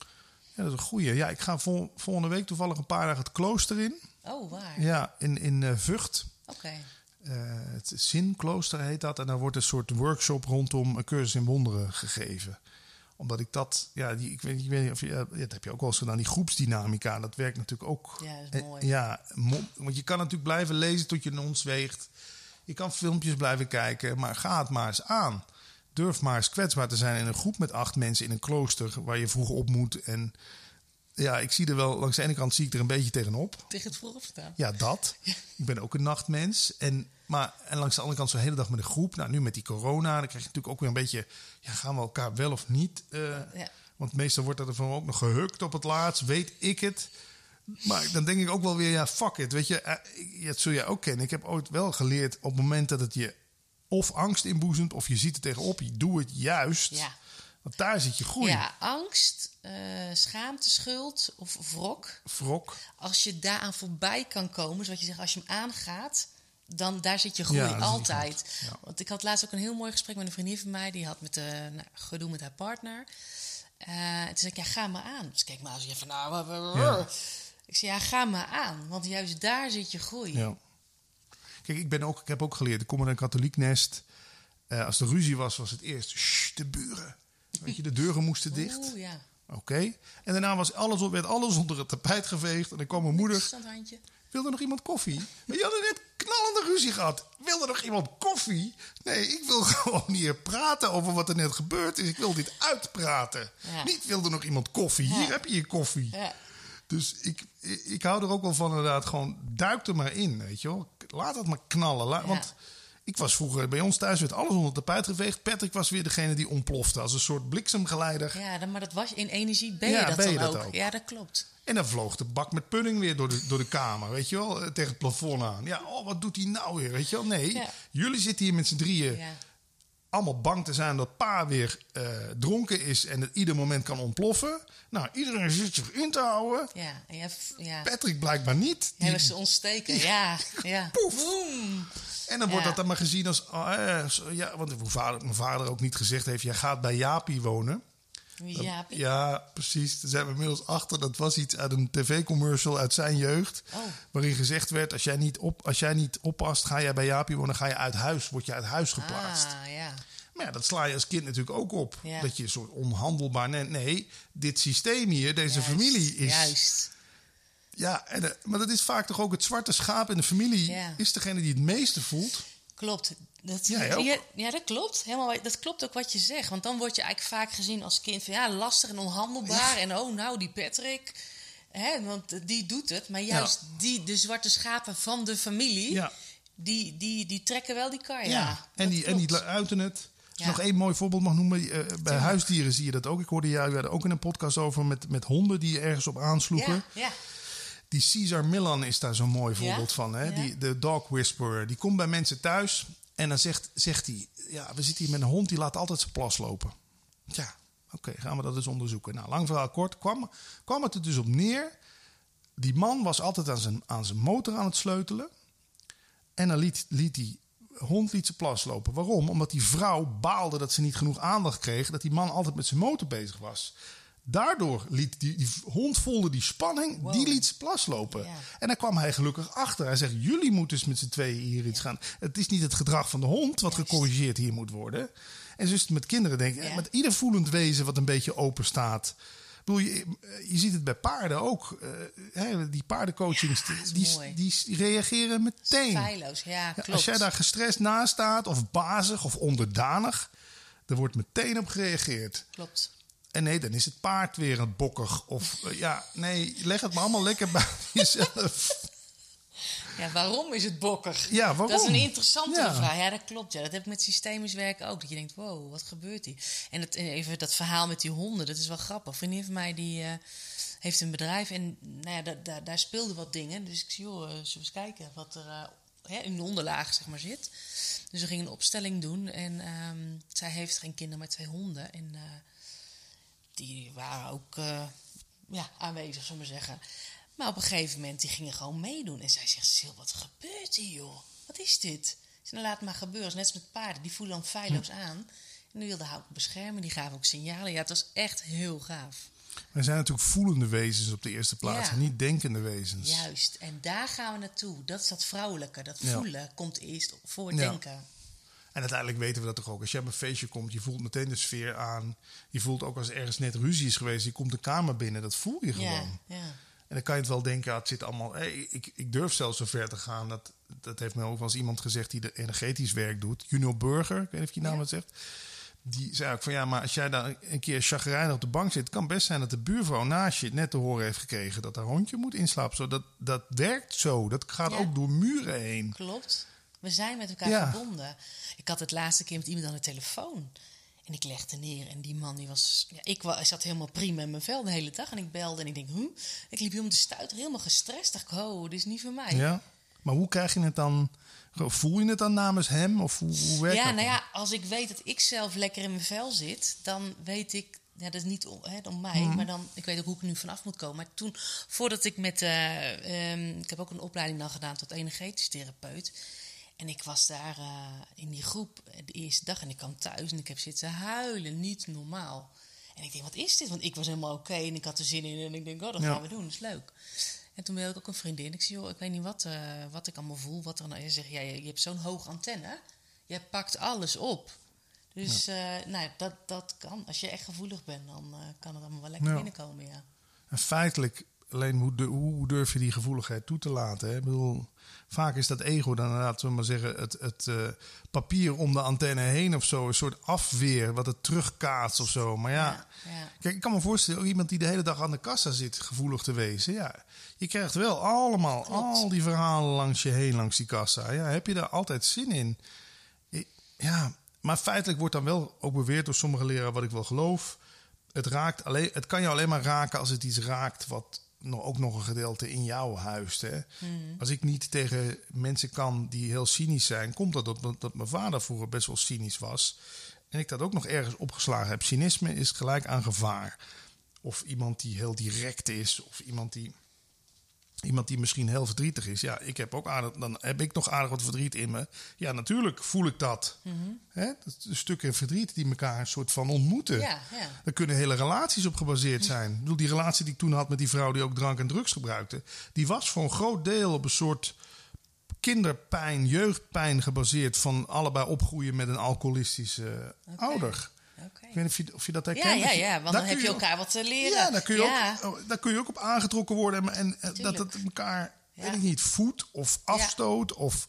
Ja, dat is een goeie. Ja, ik ga vol- volgende week toevallig een paar dagen het klooster in. Oh, waar? Ja, in, in eh, Vught. Oké. Het Zinklooster heet dat. En daar wordt een soort workshop rondom een cursus in wonderen gegeven. Omdat ik dat, ja, die, ik, weet, ik weet niet of je, ja, dat heb je ook wel eens gedaan, die groepsdynamica, dat werkt natuurlijk ook. Ja, dat is Eh, mooi. ja, want je kan natuurlijk blijven lezen tot je non weegt. Je kan filmpjes blijven kijken, maar ga het maar eens aan. Durf maar eens kwetsbaar te zijn in een groep met acht mensen in een klooster waar je vroeg op moet. En ja, ik zie er wel, langs de ene kant zie ik er een beetje tegenop. Tegen het vroeg staan. Ja, dat. Ik ben ook een nachtmens. En, maar, en langs de andere kant zo'n hele dag met een groep. Nou, nu met die corona, dan krijg je natuurlijk ook weer een beetje... Ja, gaan we elkaar wel of niet? eh, Ja. Want meestal wordt er van ook nog gehukt op het laatst. Weet ik het. Maar dan denk ik ook wel weer, ja, fuck it. Weet je, eh, dat zul jij ook kennen. Ik heb ooit wel geleerd op het moment dat het je of angst inboezemt... of je ziet er tegenop, je doe het juist. Ja. Want daar zit je groei. Ja, angst, eh, schaamte, schuld of wrok. Wrok. Als je daaraan voorbij kan komen, zoals je zegt, als je hem aangaat, dan daar zit je groei Ja, altijd. Ja. Want ik had laatst ook een heel mooi gesprek met een vriendin van mij, die had met, eh nou, gedoe met haar partner. Eh, en toen zei ik, ja, ga maar aan. Dus kijk maar als je van, nou, Ja. ik zei, ja, ga maar aan, want juist daar zit je groei. Ja. Kijk, ik, ben ook, ik heb ook geleerd, ik kom uit een katholiek nest. Eh, als er ruzie was, was het eerst "Shh, de buren. Weet je, de deuren moesten dicht. Oeh, ja. Oké. En daarna was alles, werd alles onder het tapijt geveegd. En dan kwam mijn moeder. Standhandje. Wilde nog iemand koffie? Je hadden net knallende ruzie gehad. Wilde nog iemand koffie? Nee, ik wil gewoon hier praten over wat er net gebeurd is. Ik wil dit uitpraten. Ja. Niet wilde nog iemand koffie. Hier Ja. heb je je koffie. Ja. Dus ik, ik, ik hou er ook wel van inderdaad gewoon duik er maar in, weet je wel. Laat het maar knallen. Want Ik was vroeger bij ons thuis, werd alles onder het tapijt geveegd. Patrick was weer degene die ontplofte als een soort bliksemgeleider. Ja, dan, maar dat was in energie ben Ja, je dat ben dan je dat ook. ook. Ja, dat klopt. En dan vloog de bak met pudding weer door de, door de kamer, weet je wel, eh, tegen het plafond aan. Ja, oh, wat doet hij nou weer, weet je wel? Nee, Ja. jullie zitten hier met z'n drieën Ja. Allemaal bang te zijn dat pa weer eh, dronken is en het ieder moment kan ontploffen. Nou, iedereen zit zich in te houden. Ja, en jij, ja. Patrick blijkbaar niet. Die- Hebben ze ontsteken. Ja, ja. Poef. Boom. en dan wordt dat dan maar gezien als... oh, eh, zo- ja, want mijn vader, mijn vader ook niet gezegd heeft... jij gaat bij Jaapie wonen. Ja, Ja, precies. Daar zijn we inmiddels achter. Dat was iets uit een tv-commercial uit zijn jeugd. Oh. Waarin gezegd werd, als jij, niet op, als jij niet oppast... ga jij bij Jaapie wonen, ga je uit huis. Word je uit huis geplaatst. Ah, ja. Maar ja, dat sla je als kind natuurlijk ook op. Ja. Dat je een soort onhandelbaar... Nee, nee, dit systeem hier, deze Juist, familie is... Juist. Ja, en, eh, maar dat is vaak toch ook het zwarte schaap in de familie... Is degene die het meeste voelt. Klopt. Dat, ja, ja, dat klopt. Helemaal, dat klopt ook wat je zegt. Want dan word je eigenlijk vaak gezien als kind van ja, lastig en onhandelbaar. En oh, nou, die Patrick. Hè, want die doet het. Maar juist die, de zwarte schapen van de familie, die, die, die trekken wel die kar. Ja, Ja, en, die, en die uiten het. Als nog één mooi voorbeeld mag noemen. eh, bij huisdieren zie je dat ook. Ik hoorde jou ook in een podcast over met, met honden die ergens op aansloegen. Ja, ja. Die Caesar Millan is daar zo'n mooi Ja? voorbeeld van. Hè? Ja. Die, de dog whisperer. Die komt bij mensen thuis en dan zegt, zegt hij... Ja, we zitten hier met een hond, die laat altijd zijn plas lopen. Ja, oké, gaan we dat eens onderzoeken. Nou, lang verhaal kort, kwam, kwam het er dus op neer... Die man was altijd aan zijn, aan zijn motor aan het sleutelen. En dan liet, liet die hond liet zijn plas lopen. Waarom? Omdat die vrouw baalde dat ze niet genoeg aandacht kreeg. Dat die man altijd met zijn motor bezig was. Daardoor liet die, die hond voelde die spanning. Wow. Die liet zijn plas lopen. Ja. En daar kwam hij gelukkig achter. Hij zegt, jullie moeten eens met z'n tweeën hier iets gaan. Het is niet het gedrag van de hond wat Juist. gecorrigeerd hier moet worden. En dus met kinderen denk ik, Ja. met ieder voelend wezen wat een beetje open staat. Ik bedoel, je, je ziet het bij paarden ook. Eh, hè, die paardencoachings, Ja, die, die, die reageren meteen. Feilloos, ja, Ja, klopt. als jij daar gestrest naast staat, of bazig of onderdanig, er wordt meteen op gereageerd. Klopt. En nee, dan is het paard weer een bokkig. Of eh, ja, nee, leg het maar allemaal lekker bij jezelf. Ja, waarom is het bokkig? Ja, waarom? Dat is een interessante Ja. vraag. Ja, dat klopt. Ja. Dat heb ik met systemisch werken ook. Dat je denkt, wow, wat gebeurt hier? En en even dat verhaal met die honden, dat is wel grappig. Een vriendin van mij die eh, heeft een bedrijf en nou ja, daar, speelden wat dingen. Dus ik zei, joh, eh, zullen we eens kijken wat er eh, hè, in de onderlaag zeg maar, zit. Dus we gingen een opstelling doen en ehm, zij heeft geen kinderen, maar twee honden. En eh, die waren ook eh, ja, aanwezig, zullen we maar zeggen. Maar op een gegeven moment, die gingen gewoon meedoen. En zij zegt, Sil, wat gebeurt hier, joh? Wat is dit? Nou, laat het maar gebeuren. Net als met paarden, die voelen dan feilloos aan. En die wilden haar ook beschermen, die gaven ook signalen. Ja, het was echt heel gaaf. Er zijn natuurlijk voelende wezens op de eerste plaats, Ja. niet denkende wezens. Juist, en daar gaan we naartoe. Dat is dat vrouwelijke, dat Ja. voelen komt eerst voor Ja. denken. En uiteindelijk weten we dat toch ook. Als je op een feestje komt, je voelt meteen de sfeer aan. Je voelt ook als ergens net ruzie is geweest, je komt de kamer binnen, dat voel je gewoon. ja. En dan kan je het wel denken, ja, het zit allemaal. Hey, ik, ik durf zelfs zo ver te gaan. Dat, dat heeft me ook wel eens iemand gezegd die de energetisch werk doet. Junior Burger, ik weet niet of je naam het zegt. Die zei ook van ja, maar als jij daar een keer chagrijnig op de bank zit, kan best zijn dat de buurvrouw naast je net te horen heeft gekregen dat haar hondje moet inslapen. Zo, dat, dat werkt zo. Dat gaat ook door muren heen. Klopt. We zijn met elkaar Ja. verbonden. Ik had het laatste keer met iemand aan de telefoon. En ik legde neer en die man die was... Ja, ik, wa- ik zat helemaal prima in mijn vel de hele dag. En ik belde en ik denk, huh? Ik liep hier om te stuiten, helemaal gestrest. dacht ik, oh, dit is niet voor mij. Ja. Maar hoe krijg je het dan? Voel je het dan namens hem? Of hoe, hoe werkt Ja, dat? nou dan? ja, als ik weet dat ik zelf lekker in mijn vel zit, dan weet ik, ja, dat is niet om, hè, om mij, Mhm. maar dan, ik weet ook hoe ik er nu vanaf moet komen. Maar toen, voordat ik met, eh, ehm, ik heb ook een opleiding dan gedaan tot energetisch therapeut. En ik was daar eh, in die groep eh, de eerste dag en ik kwam thuis en ik heb zitten huilen, niet normaal. En ik denk, wat is dit? Want ik was helemaal oké en ik had er zin in en ik denk, oh, dat Ja. gaan we doen, dat is leuk. En toen belde ik ook een vriendin. Ik zei, joh, ik weet niet wat, eh, wat ik allemaal voel. Wat er nou is. Ze zegt, ja, je, je hebt zo'n hoge antenne. Je pakt alles op. Dus eh, nou, ja, dat, dat kan. Als je echt gevoelig bent, dan kan het allemaal wel lekker Ja. binnenkomen, ja. En feitelijk, alleen hoe, du- hoe durf je die gevoeligheid toe te laten? Hè? Ik bedoel, vaak is dat ego dan inderdaad, zullen we maar zeggen, het, het eh, papier om de antenne heen of zo. Een soort afweer wat het terugkaatst of zo. Maar ja, Ja, ja. kijk, ik kan me voorstellen, ook iemand die de hele dag aan de kassa zit, gevoelig te wezen. Ja, je krijgt wel allemaal Klopt. al die verhalen langs je heen, langs die kassa. Ja, heb je daar altijd zin in? ja, maar feitelijk wordt dan wel ook beweerd door sommige leraren wat ik wel geloof. Het, raakt alleen, het kan je alleen maar raken als het iets raakt wat nog, ook nog een gedeelte in jou huist. Hè? Als ik niet tegen mensen kan die heel cynisch zijn, komt dat omdat dat mijn vader vroeger best wel cynisch was. En ik dat ook nog ergens opgeslagen heb. Cynisme is gelijk aan gevaar. Of iemand die heel direct is, of iemand die Iemand die misschien heel verdrietig is. Ja, ik heb ook aardig, dan heb ik nog aardig wat verdriet in me. Ja, natuurlijk voel ik dat. Hè? Dat is stukken verdriet die elkaar een soort van ontmoeten. Ja, ja. Daar kunnen hele relaties op gebaseerd zijn. Ik bedoel, die relatie die ik toen had met die vrouw die ook drank en drugs gebruikte, die was voor een groot deel op een soort kinderpijn, jeugdpijn gebaseerd van allebei opgroeien met een alcoholistische ouder. Ik weet niet of je, of je dat Ja, herkent. ja, Dat je- ja, want dan heb je ook- elkaar wat te leren. ja, daar kun je, Ja. Ook, oh, daar kun je ook op aangetrokken worden. En, en dat Tuurlijk. het elkaar, Ja. weet ik niet, voedt of afstoot of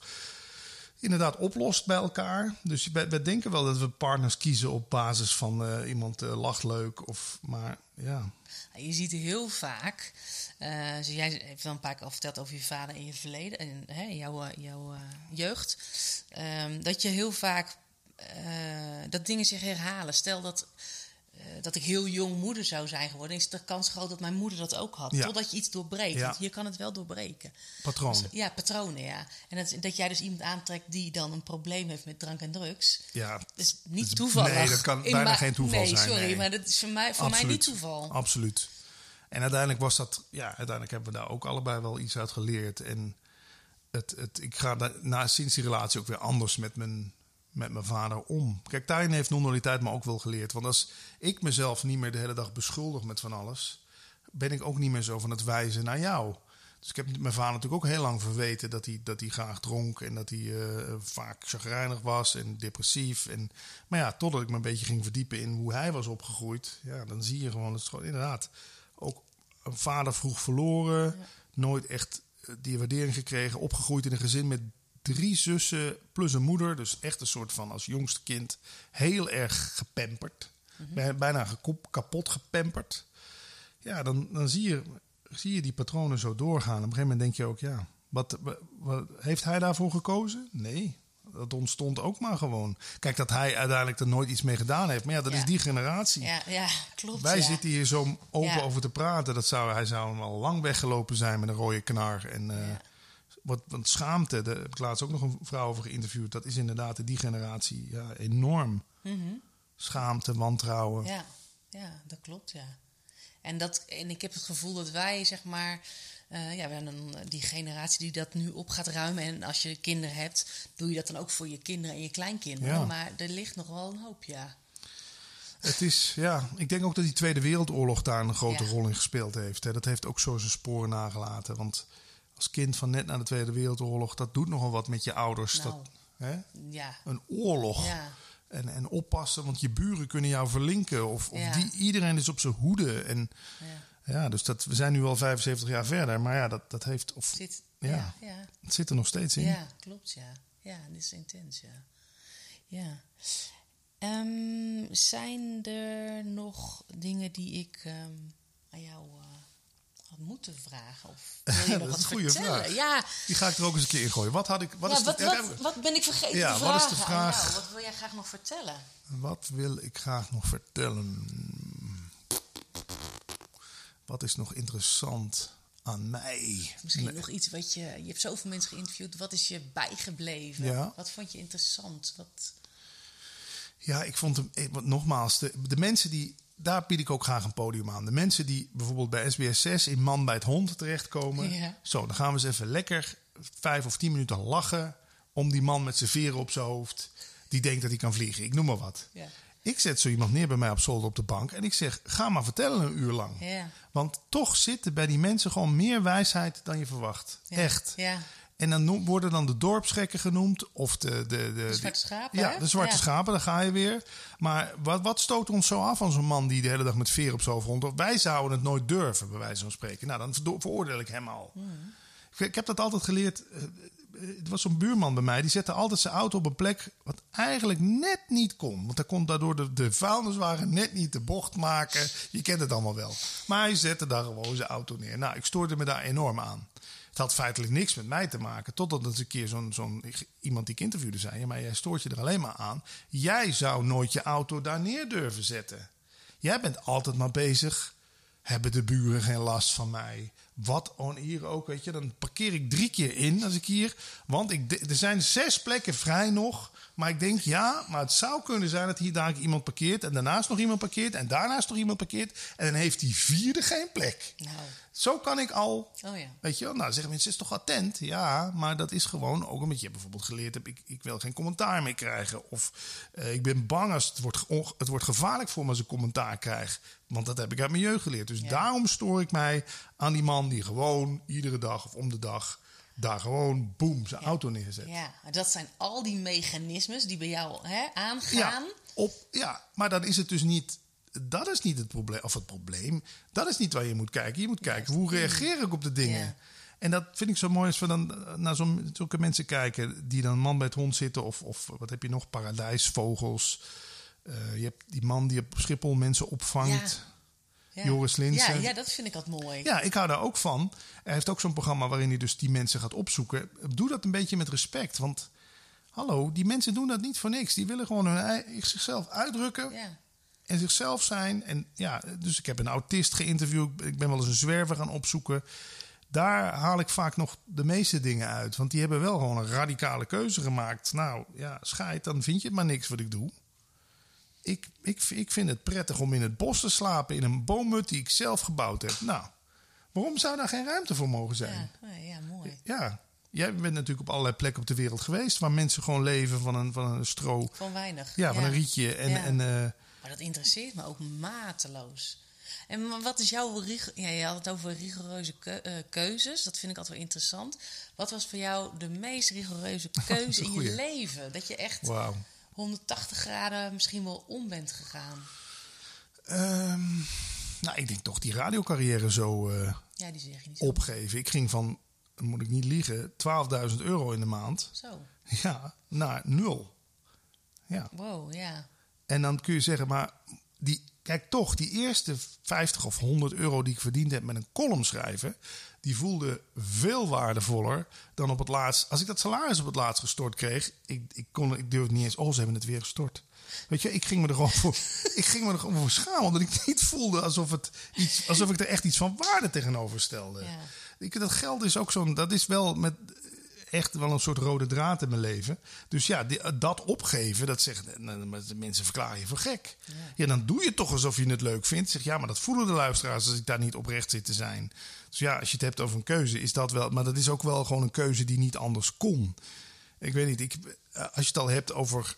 inderdaad oplost bij elkaar. Dus wij, wij denken wel dat we partners kiezen op basis van eh, iemand eh, lacht leuk. Of, maar ja, Je ziet heel vaak, eh, dus jij heeft wel een paar keer al verteld over je vader in je verleden en hè, jouw, eh, jouw eh, jeugd, ehm, dat je heel vaak eh, dat dingen zich herhalen. Stel dat, eh, dat ik heel jong moeder zou zijn geworden, is de kans groot dat mijn moeder dat ook had. Ja. Totdat je iets doorbreekt. Ja. Want je kan het wel doorbreken. patroon. Dus, ja, patronen, ja. En dat, dat jij dus iemand aantrekt die dan een probleem heeft met drank en drugs. Ja, Dat is niet is- toevallig. Nee, dat kan bijna geen toeval nee, zijn. sorry, nee. maar dat is voor mij, voor mij niet toeval. Absoluut. En uiteindelijk was dat, ja, uiteindelijk hebben we daar ook allebei wel iets uit geleerd. En het, het, ik ga daar, na, sinds die relatie ook weer anders met mijn, met mijn vader om. Kijk, daarin heeft non-dualiteit me ook wel geleerd. Want als ik mezelf niet meer de hele dag beschuldig met van alles, ben ik ook niet meer zo van het wijzen naar jou. Dus ik heb mijn vader natuurlijk ook heel lang verweten dat hij, dat hij graag dronk en dat hij eh, vaak chagrijnig was en depressief. En, maar ja, totdat ik me een beetje ging verdiepen in hoe hij was opgegroeid, ja, dan zie je gewoon, het inderdaad ook een vader vroeg verloren, nooit echt eh, die waardering gekregen, opgegroeid in een gezin met drie zussen plus een moeder, dus echt een soort van als jongste kind heel erg gepamperd, Bij- bijna kapot gepamperd ja, dan, dan zie, je, zie je die patronen zo doorgaan. Op een gegeven moment denk je ook, ja, wat, wa- wat, heeft hij daarvoor gekozen? Nee, dat ontstond ook maar gewoon. Kijk, dat hij uiteindelijk er nooit iets mee gedaan heeft. Maar ja, dat Ja. is die generatie. Ja, ja klopt. Wij ja. zitten hier zo open over te praten. Dat zou, hij zou hem al lang weggelopen zijn met een rode knar. En eh, Ja. Wat, wat schaamte, daar heb ik laatst ook nog een vrouw over geïnterviewd. Dat is inderdaad in die generatie ja, enorm. Schaamte, wantrouwen. Mhm. Ja, ja, dat klopt, ja. En, dat, en ik heb het gevoel dat wij, zeg maar... eh, ja, we dan die generatie die dat nu op gaat ruimen. En als je kinderen hebt, doe je dat dan ook voor je kinderen en je kleinkinderen. Ja. Maar er ligt nog wel een hoop, ja. Het is, ja, ik denk ook dat die Tweede Wereldoorlog daar een grote Ja. rol in gespeeld heeft. Hè. Dat heeft ook zo zijn sporen nagelaten. Want als kind van net na de Tweede Wereldoorlog, dat doet nogal wat met je ouders. Nou. Dat, hè? Ja, Een oorlog. ja, En, en oppassen, want je buren kunnen jou verlinken. Of, of Ja. die, iedereen is op zijn hoede. En ja. ja, dus dat, we zijn nu al 75 jaar verder. Maar ja, dat, dat heeft, of, Zit, Ja. ja, ja, het zit er nog steeds in. ja, klopt, ja. Ja, dit is intens, ja. Ja. Ehm, zijn er nog dingen die ik ehm, aan jou eh, had moeten vragen? Of wil je Dat nog is wat een goede vertellen? vraag. Ja, Die ga ik er ook eens een keer in gooien. Wat had ik. Wat ja, is de, wat, wat, wat ben ik vergeten Ja, te wat is de vragen vraag? Wat wil jij graag nog vertellen? Wat wil ik graag nog vertellen? Wat is nog interessant aan mij? Misschien Nee. nog iets wat je... Je hebt zoveel mensen geïnterviewd. Wat is je bijgebleven? Ja. Wat vond je interessant? Wat, Ja, ik vond hem, eh, nogmaals, de, de mensen die, daar bied ik ook graag een podium aan. De mensen die bijvoorbeeld bij SBS 6 in Man bij het Hond terechtkomen. Ja. Zo, dan gaan we eens even lekker vijf of tien minuten lachen om die man met zijn veren op zijn hoofd. Die denkt dat hij kan vliegen. Ik noem maar wat. Ja. Ik zet zo iemand neer bij mij op zolder op de bank en ik zeg: ga maar vertellen een uur lang. Ja. Want toch zit er bij die mensen gewoon meer wijsheid dan je verwacht. Echt. Ja. En dan noem- worden dan de dorpsgekken genoemd. Of de, de, de, zwarte schapen, Ja, hè? de zwarte Ja. schapen, daar ga je weer. Maar wat, wat stoot ons zo af van zo'n man die de hele dag met veer op zijn hoofd rond? Wij zouden het nooit durven, bij wijze van spreken. Nou, dan vero- veroordeel ik hem al. Hmm. Ik, ik heb dat altijd geleerd. eh, eh, Het was zo'n buurman bij mij. Die zette altijd zijn auto op een plek wat eigenlijk net niet kon. Want hij kon daardoor de, de vuilniswagen net niet de bocht maken. Je kent het allemaal wel. Maar hij zette daar gewoon zijn auto neer. Nou, ik stoorde me daar enorm aan. Het had feitelijk niks met mij te maken. Totdat eens een keer zo'n zo'n iemand die ik interviewde zei: ja, maar jij stoort je er alleen maar aan. Jij zou nooit je auto daar neer durven zetten. Jij bent altijd maar bezig. Hebben de buren geen last van mij? Wat on hier ook, weet je. Dan parkeer ik drie keer in als ik hier. Want ik, er zijn zes plekken vrij nog. Maar ik denk, ja, maar het zou kunnen zijn dat hier daar iemand parkeert. En daarnaast nog iemand parkeert. En daarnaast nog iemand parkeert. En dan heeft die vierde geen plek. Nou. Zo kan ik al. Oh ja. Weet je wel, nou zeggen mensen, is toch attent? Ja, maar dat is gewoon ook omdat je bijvoorbeeld geleerd hebt: ik, ik wil geen commentaar meer krijgen. Of uh, ik ben bang als het wordt, het wordt gevaarlijk voor me als ik commentaar krijg. Want dat heb ik uit mijn jeugd geleerd. Dus daarom stoor ik mij aan die man die gewoon iedere dag of om de dag daar gewoon boem zijn auto neerzet. Ja, dat zijn al die mechanismes die bij jou hè, aangaan. Ja, op, ja, maar dan is het dus niet. Dat is niet het probleem. Of het probleem. Dat is niet waar je moet kijken. Je moet kijken hoe reageer ik op de dingen. En dat vind ik zo mooi als we dan naar zo'n, zulke mensen kijken. die dan man bij het hond zitten. Of, of wat heb je nog? Paradijsvogels. Uh, je hebt die man die op Schiphol mensen opvangt. Joris Linsen. Ja, ja, dat vind ik altijd mooi. Ja, ik hou daar ook van. Hij heeft ook zo'n programma waarin hij dus die mensen gaat opzoeken. Doe dat een beetje met respect. Want hallo, die mensen doen dat niet voor niks. Die willen gewoon hun, zichzelf uitdrukken. Ja. En zichzelf zijn. En ja, dus ik heb een autist geïnterviewd. Ik ben wel eens een zwerver gaan opzoeken. Daar haal ik vaak nog de meeste dingen uit. Want die hebben wel gewoon een radicale keuze gemaakt. Nou ja, scheid, dan vind je het maar niks wat ik doe ik, ik, ik vind het prettig om in het bos te slapen in een boommut die ik zelf gebouwd heb. Nou, waarom zou daar geen ruimte voor mogen zijn? Ja, oh ja mooi. Ja, jij bent natuurlijk op allerlei plekken op de wereld geweest waar mensen gewoon leven van een, van een stro. Van weinig. Ja, van een rietje. En, ja. en, uh, maar dat interesseert me ook mateloos. En wat is jouw. Ja, je had het over rigoureuze eh, keuzes. Dat vind ik altijd wel interessant. Wat was voor jou de meest rigoureuze keuze in je leven? Dat je echt. Wow 180 graden misschien wel om bent gegaan? Um, nou, ik denk toch die radiocarrière zo uh, ja, die zeg je niet zo. opgeven. Ik ging van, moet ik niet liegen, 12.000 euro in de maand. Zo. Ja, naar nul. Ja. Wow, ja. En dan kun je zeggen, maar die, kijk toch, die eerste 50 of 100 euro die ik verdiend heb met een column schrijven, die voelde veel waardevoller dan op het laatst. Als ik dat salaris op het laatst gestort kreeg, ik, ik, kon, ik durfde niet eens, oh, ze hebben het weer gestort. Weet je, ik ging me er gewoon voor, ik ging me er gewoon voor schamen, omdat ik niet voelde alsof, het iets, alsof ik er echt iets van waarde tegenover stelde. Ja. Ik, dat geld is ook zo'n, dat is wel met echt wel een soort rode draad in mijn leven. Dus ja, dat opgeven, dat zeggen mensen verklaren je voor gek. Ja. ja. dan doe je toch alsof je het leuk vindt. Zeg ja, maar dat voelen de luisteraars als ik daar niet oprecht zit te zijn. Dus ja, als je het hebt over een keuze, is dat wel. Maar dat is ook wel gewoon een keuze die niet anders kon. Ik weet niet, ik, als je het al hebt over.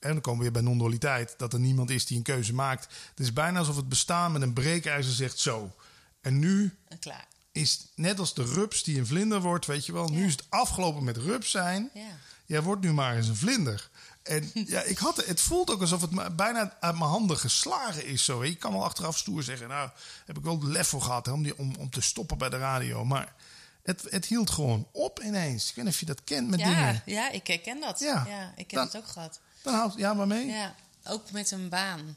En dan komen we weer bij non-dualiteit. Dat er niemand is die een keuze maakt. Het is bijna alsof het bestaan met een breekijzer zegt zo. En nu. En klaar is net als de rups die een vlinder wordt, weet je wel. Nu is het afgelopen met rups zijn. Ja. Jij wordt nu maar eens een vlinder. En ja, ik had, het voelt ook alsof het bijna uit mijn handen geslagen is. Zo. Je kan wel achteraf stoer zeggen, nou heb ik wel de lef voor gehad om, die, om, om te stoppen bij de radio. Maar het, het hield gewoon op ineens. Ik weet niet of je dat kent met ja, dingen. Ja, ik herken dat. Ja, ik heb het ook gehad. Dan houdt, ja, waarmee? Ja, ook met een baan.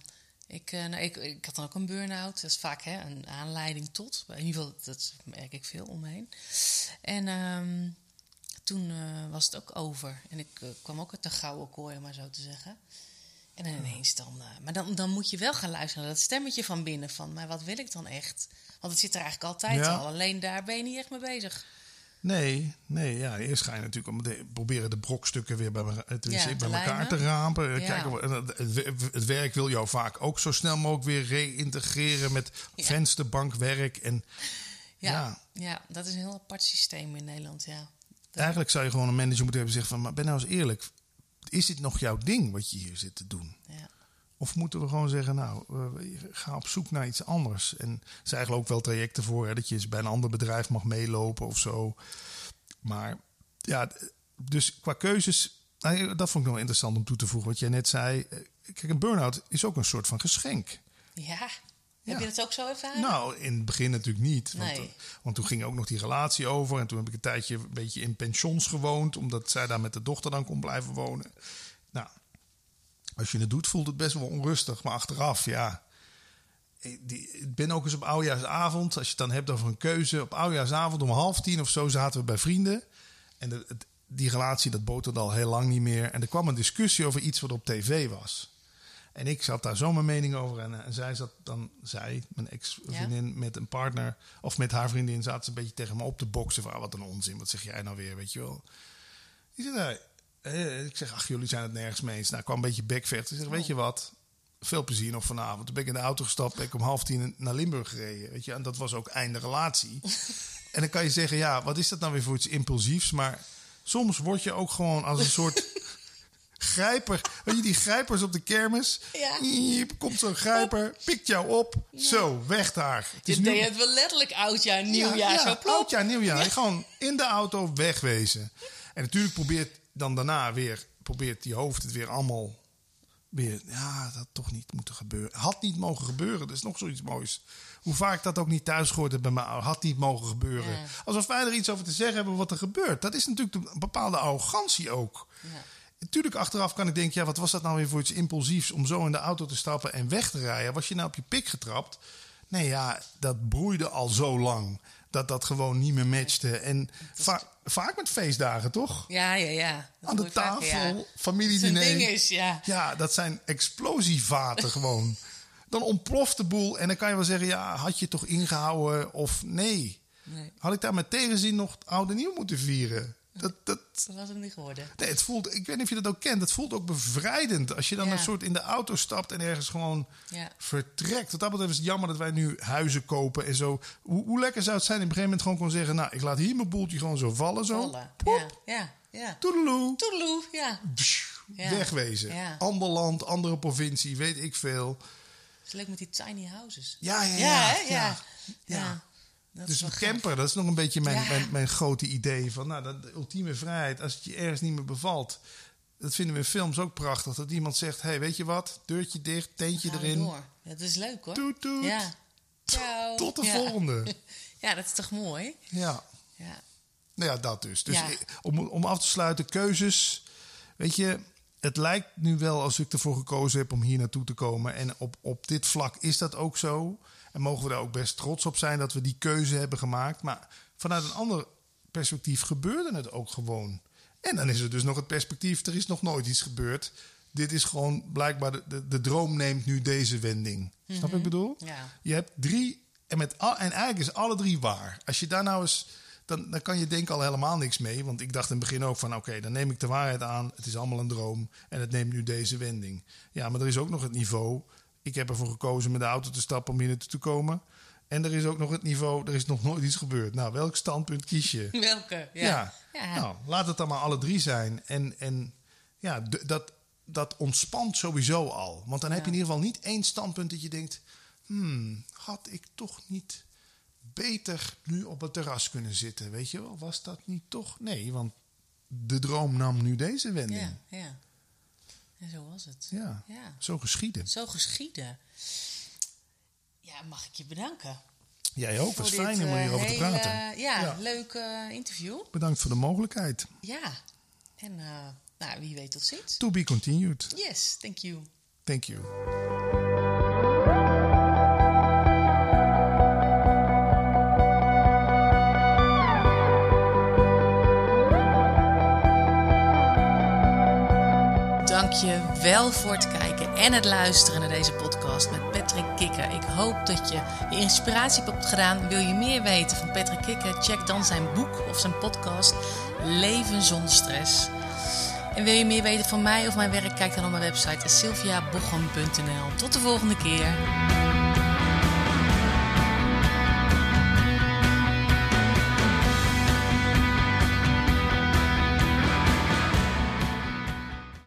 Ik, uh, nou, ik, ik had dan ook een burn-out. Dat is vaak hè, een aanleiding tot. In ieder geval, dat merk ik veel omheen. En um, toen uh, was het ook over. En ik uh, kwam ook uit de gouden kooi, maar zo te zeggen. En dan ineens dan... maar dan, dan moet je wel gaan luisteren naar dat stemmetje van binnen. Van, maar wat wil ik dan echt? Want het zit er eigenlijk altijd al. Alleen daar ben je niet echt mee bezig. Nee, nee, ja. Eerst ga je natuurlijk om de, proberen de brokstukken weer bij, bij elkaar te rapen. Ja. het, werk wil jou vaak ook zo snel mogelijk weer reïntegreren met vensterbankwerk. En, ja, ja. dat is een heel apart systeem in Nederland, ja. Eigenlijk zou je gewoon een manager moeten hebben zeggen van... maar ben nou eens eerlijk, is dit nog jouw ding wat je hier zit te doen? Ja. Of moeten we gewoon zeggen, nou, ga op zoek naar iets anders. En er zijn eigenlijk ook wel trajecten voor, hè, dat je eens bij een ander bedrijf mag meelopen of zo. Maar ja, dus qua keuzes, nou, dat vond ik nog interessant om toe te voegen. Wat jij net zei, eh, kijk, een burn-out is ook een soort van geschenk. Ja, Heb je dat ook zo ervaren? Nou, in het begin natuurlijk niet. Want, nee. Eh, want, toen ging ook nog die relatie over. En toen heb ik een tijdje een beetje in pensions gewoond. Omdat zij daar met de dochter dan kon blijven wonen. Als je het doet, voelt het best wel onrustig. Maar achteraf, ja. ik, ben ook eens op oudjaarsavond, als je het dan hebt over een keuze, op oudjaarsavond om half tien of zo zaten we bij vrienden. En de, het- die relatie, dat boterde al heel lang niet meer. En er kwam een discussie over iets wat op tv was. En ik zat daar zo mijn mening over. En, eh, en zij zat dan, zij, mijn ex-vriendin, met een partner, of met haar vriendin, zaten ze een beetje tegen me op te boksen. Van, ah, wat een onzin, wat zeg jij nou weer, weet je wel. Die zei. Eh, ik zeg, ach, jullie zijn het nergens mee eens. Nou, ik kwam een beetje bekvechten. Ik zeg, weet je wat? Veel plezier nog vanavond. Toen ben ik in de auto gestapt, ben ik om half tien naar Limburg gereden. Weet je? En dat was ook einde relatie. en dan kan je zeggen, ja, wat is dat nou weer voor iets impulsiefs? Maar soms word je ook gewoon als een soort grijper. Weet je, die grijpers op de kermis? Ja. Iep, komt zo'n grijper, pikt jou op. Zo, weg daar. Het is Je deed het wel letterlijk oudjaar, nieuwjaar, ja, zo ja, plop. oudjaar, nieuwjaar. Gewoon in de auto wegwezen. En natuurlijk probeert dan daarna weer, probeert die hoofd het weer allemaal weer, ja, dat had toch niet moeten gebeuren. Had niet mogen gebeuren, dat is nog zoiets moois. Hoe vaak dat ook niet thuis gehoord heb bij mij, had niet mogen gebeuren. Ja. Alsof wij er iets over te zeggen hebben wat er gebeurt. Dat is natuurlijk een bepaalde arrogantie ook. Ja. Natuurlijk, achteraf kan ik denken, ja, wat was dat nou weer voor iets impulsiefs om zo in de auto te stappen en weg te rijden? Was je nou op je pik getrapt? Nee, ja, dat broeide al zo lang dat dat gewoon niet meer matchte. En va- vaak met feestdagen, toch? Ja, ja, ja. Dat Aan de vaker, tafel, ja. Dat familiediner. ding is, ja. Ja, dat zijn explosievaten gewoon. Dan ontploft de boel en dan kan je wel zeggen, ja, had je toch ingehouden of nee? Nee, Had ik daar met tegenzin nog oude nieuw moeten vieren? Dat, dat, dat was het niet geworden. Nee, het voelt, ik weet niet of je dat ook kent. Het voelt ook bevrijdend als je dan Ja. een soort in de auto stapt en ergens gewoon Ja. vertrekt. Wat dat betreft is het jammer dat wij nu huizen kopen en zo. Hoe, hoe lekker zou het zijn in een gegeven moment gewoon kon zeggen: Nou, ik laat hier mijn boeltje gewoon zo vallen. Zo. Vallen. Pop, Ja, ja, ja. toedeloe. Toedeloe, ja. Psh, Ja. Wegwezen. Ja. Ander land, andere provincie, weet ik veel. Het is leuk met die tiny houses. Ja, ja, Ja, ja. Dat Dus een gaaf. camper, dat is nog een beetje mijn, Ja. mijn, mijn grote idee. Van, nou, dat, de ultieme vrijheid, als het je ergens niet meer bevalt. Dat vinden we in films ook prachtig. Dat iemand zegt, hey, weet je wat? Deurtje dicht, teentje Gaan erin. door. Dat is leuk hoor. Toet, toet. Ja. Ciao. Tot de Ja. volgende. Ja, dat is toch mooi? Ja. Ja. Nou ja, dat dus. Dus Ja. om, om af te sluiten, keuzes. Weet je, het lijkt nu wel als ik ervoor gekozen heb om hier naartoe te komen. En op, op dit vlak is dat ook zo. En mogen we daar ook best trots op zijn dat we die keuze hebben gemaakt. Maar vanuit een ander perspectief gebeurde het ook gewoon. En dan is er dus nog het perspectief, er is nog nooit iets gebeurd. Dit is gewoon blijkbaar, de, de, de droom neemt nu deze wending. Snap wat ik bedoel? Ja. Je hebt drie, en, met al, en eigenlijk is alle drie waar. Als je daar nou eens, dan, dan kan je denken al helemaal niks mee. Want ik dacht in het begin ook van, oké, dan neem ik de waarheid aan. Het is allemaal een droom en het neemt nu deze wending. Ja, maar er is ook nog het niveau. Ik heb ervoor gekozen met de auto te stappen om hier naartoe te komen. En er is ook nog het niveau, er is nog nooit iets gebeurd. Nou, welk standpunt kies je? Welke? Ja. Ja. Ja. Nou, laat het dan maar alle drie zijn. En, en ja, dat, dat ontspant sowieso al. Want dan heb je in ieder geval niet één standpunt dat je denkt... Hmm, had ik toch niet beter nu op het terras kunnen zitten? Weet je wel, was dat niet toch? Nee, want de droom nam nu deze wending. Ja, ja. En zo was het. ja. Ja. zo geschieden. Zo geschieden. Ja, mag ik je bedanken. Jij ook, was fijn om eh, hierover te hele, praten. Ja, Ja. leuk eh, interview. Bedankt voor de mogelijkheid. Ja. En eh, nou, wie weet tot ziens. To be continued. Yes, thank you. Thank you. Dank je wel voor het kijken en het luisteren naar deze podcast met Patrick Kikker. Ik hoop dat je je inspiratie hebt gedaan. Wil je meer weten van Patrick Kikker? Check dan zijn boek of zijn podcast Leven zonder stress. En wil je meer weten van mij of mijn werk? Kijk dan op mijn website sylviabochem.nl. Tot de volgende keer.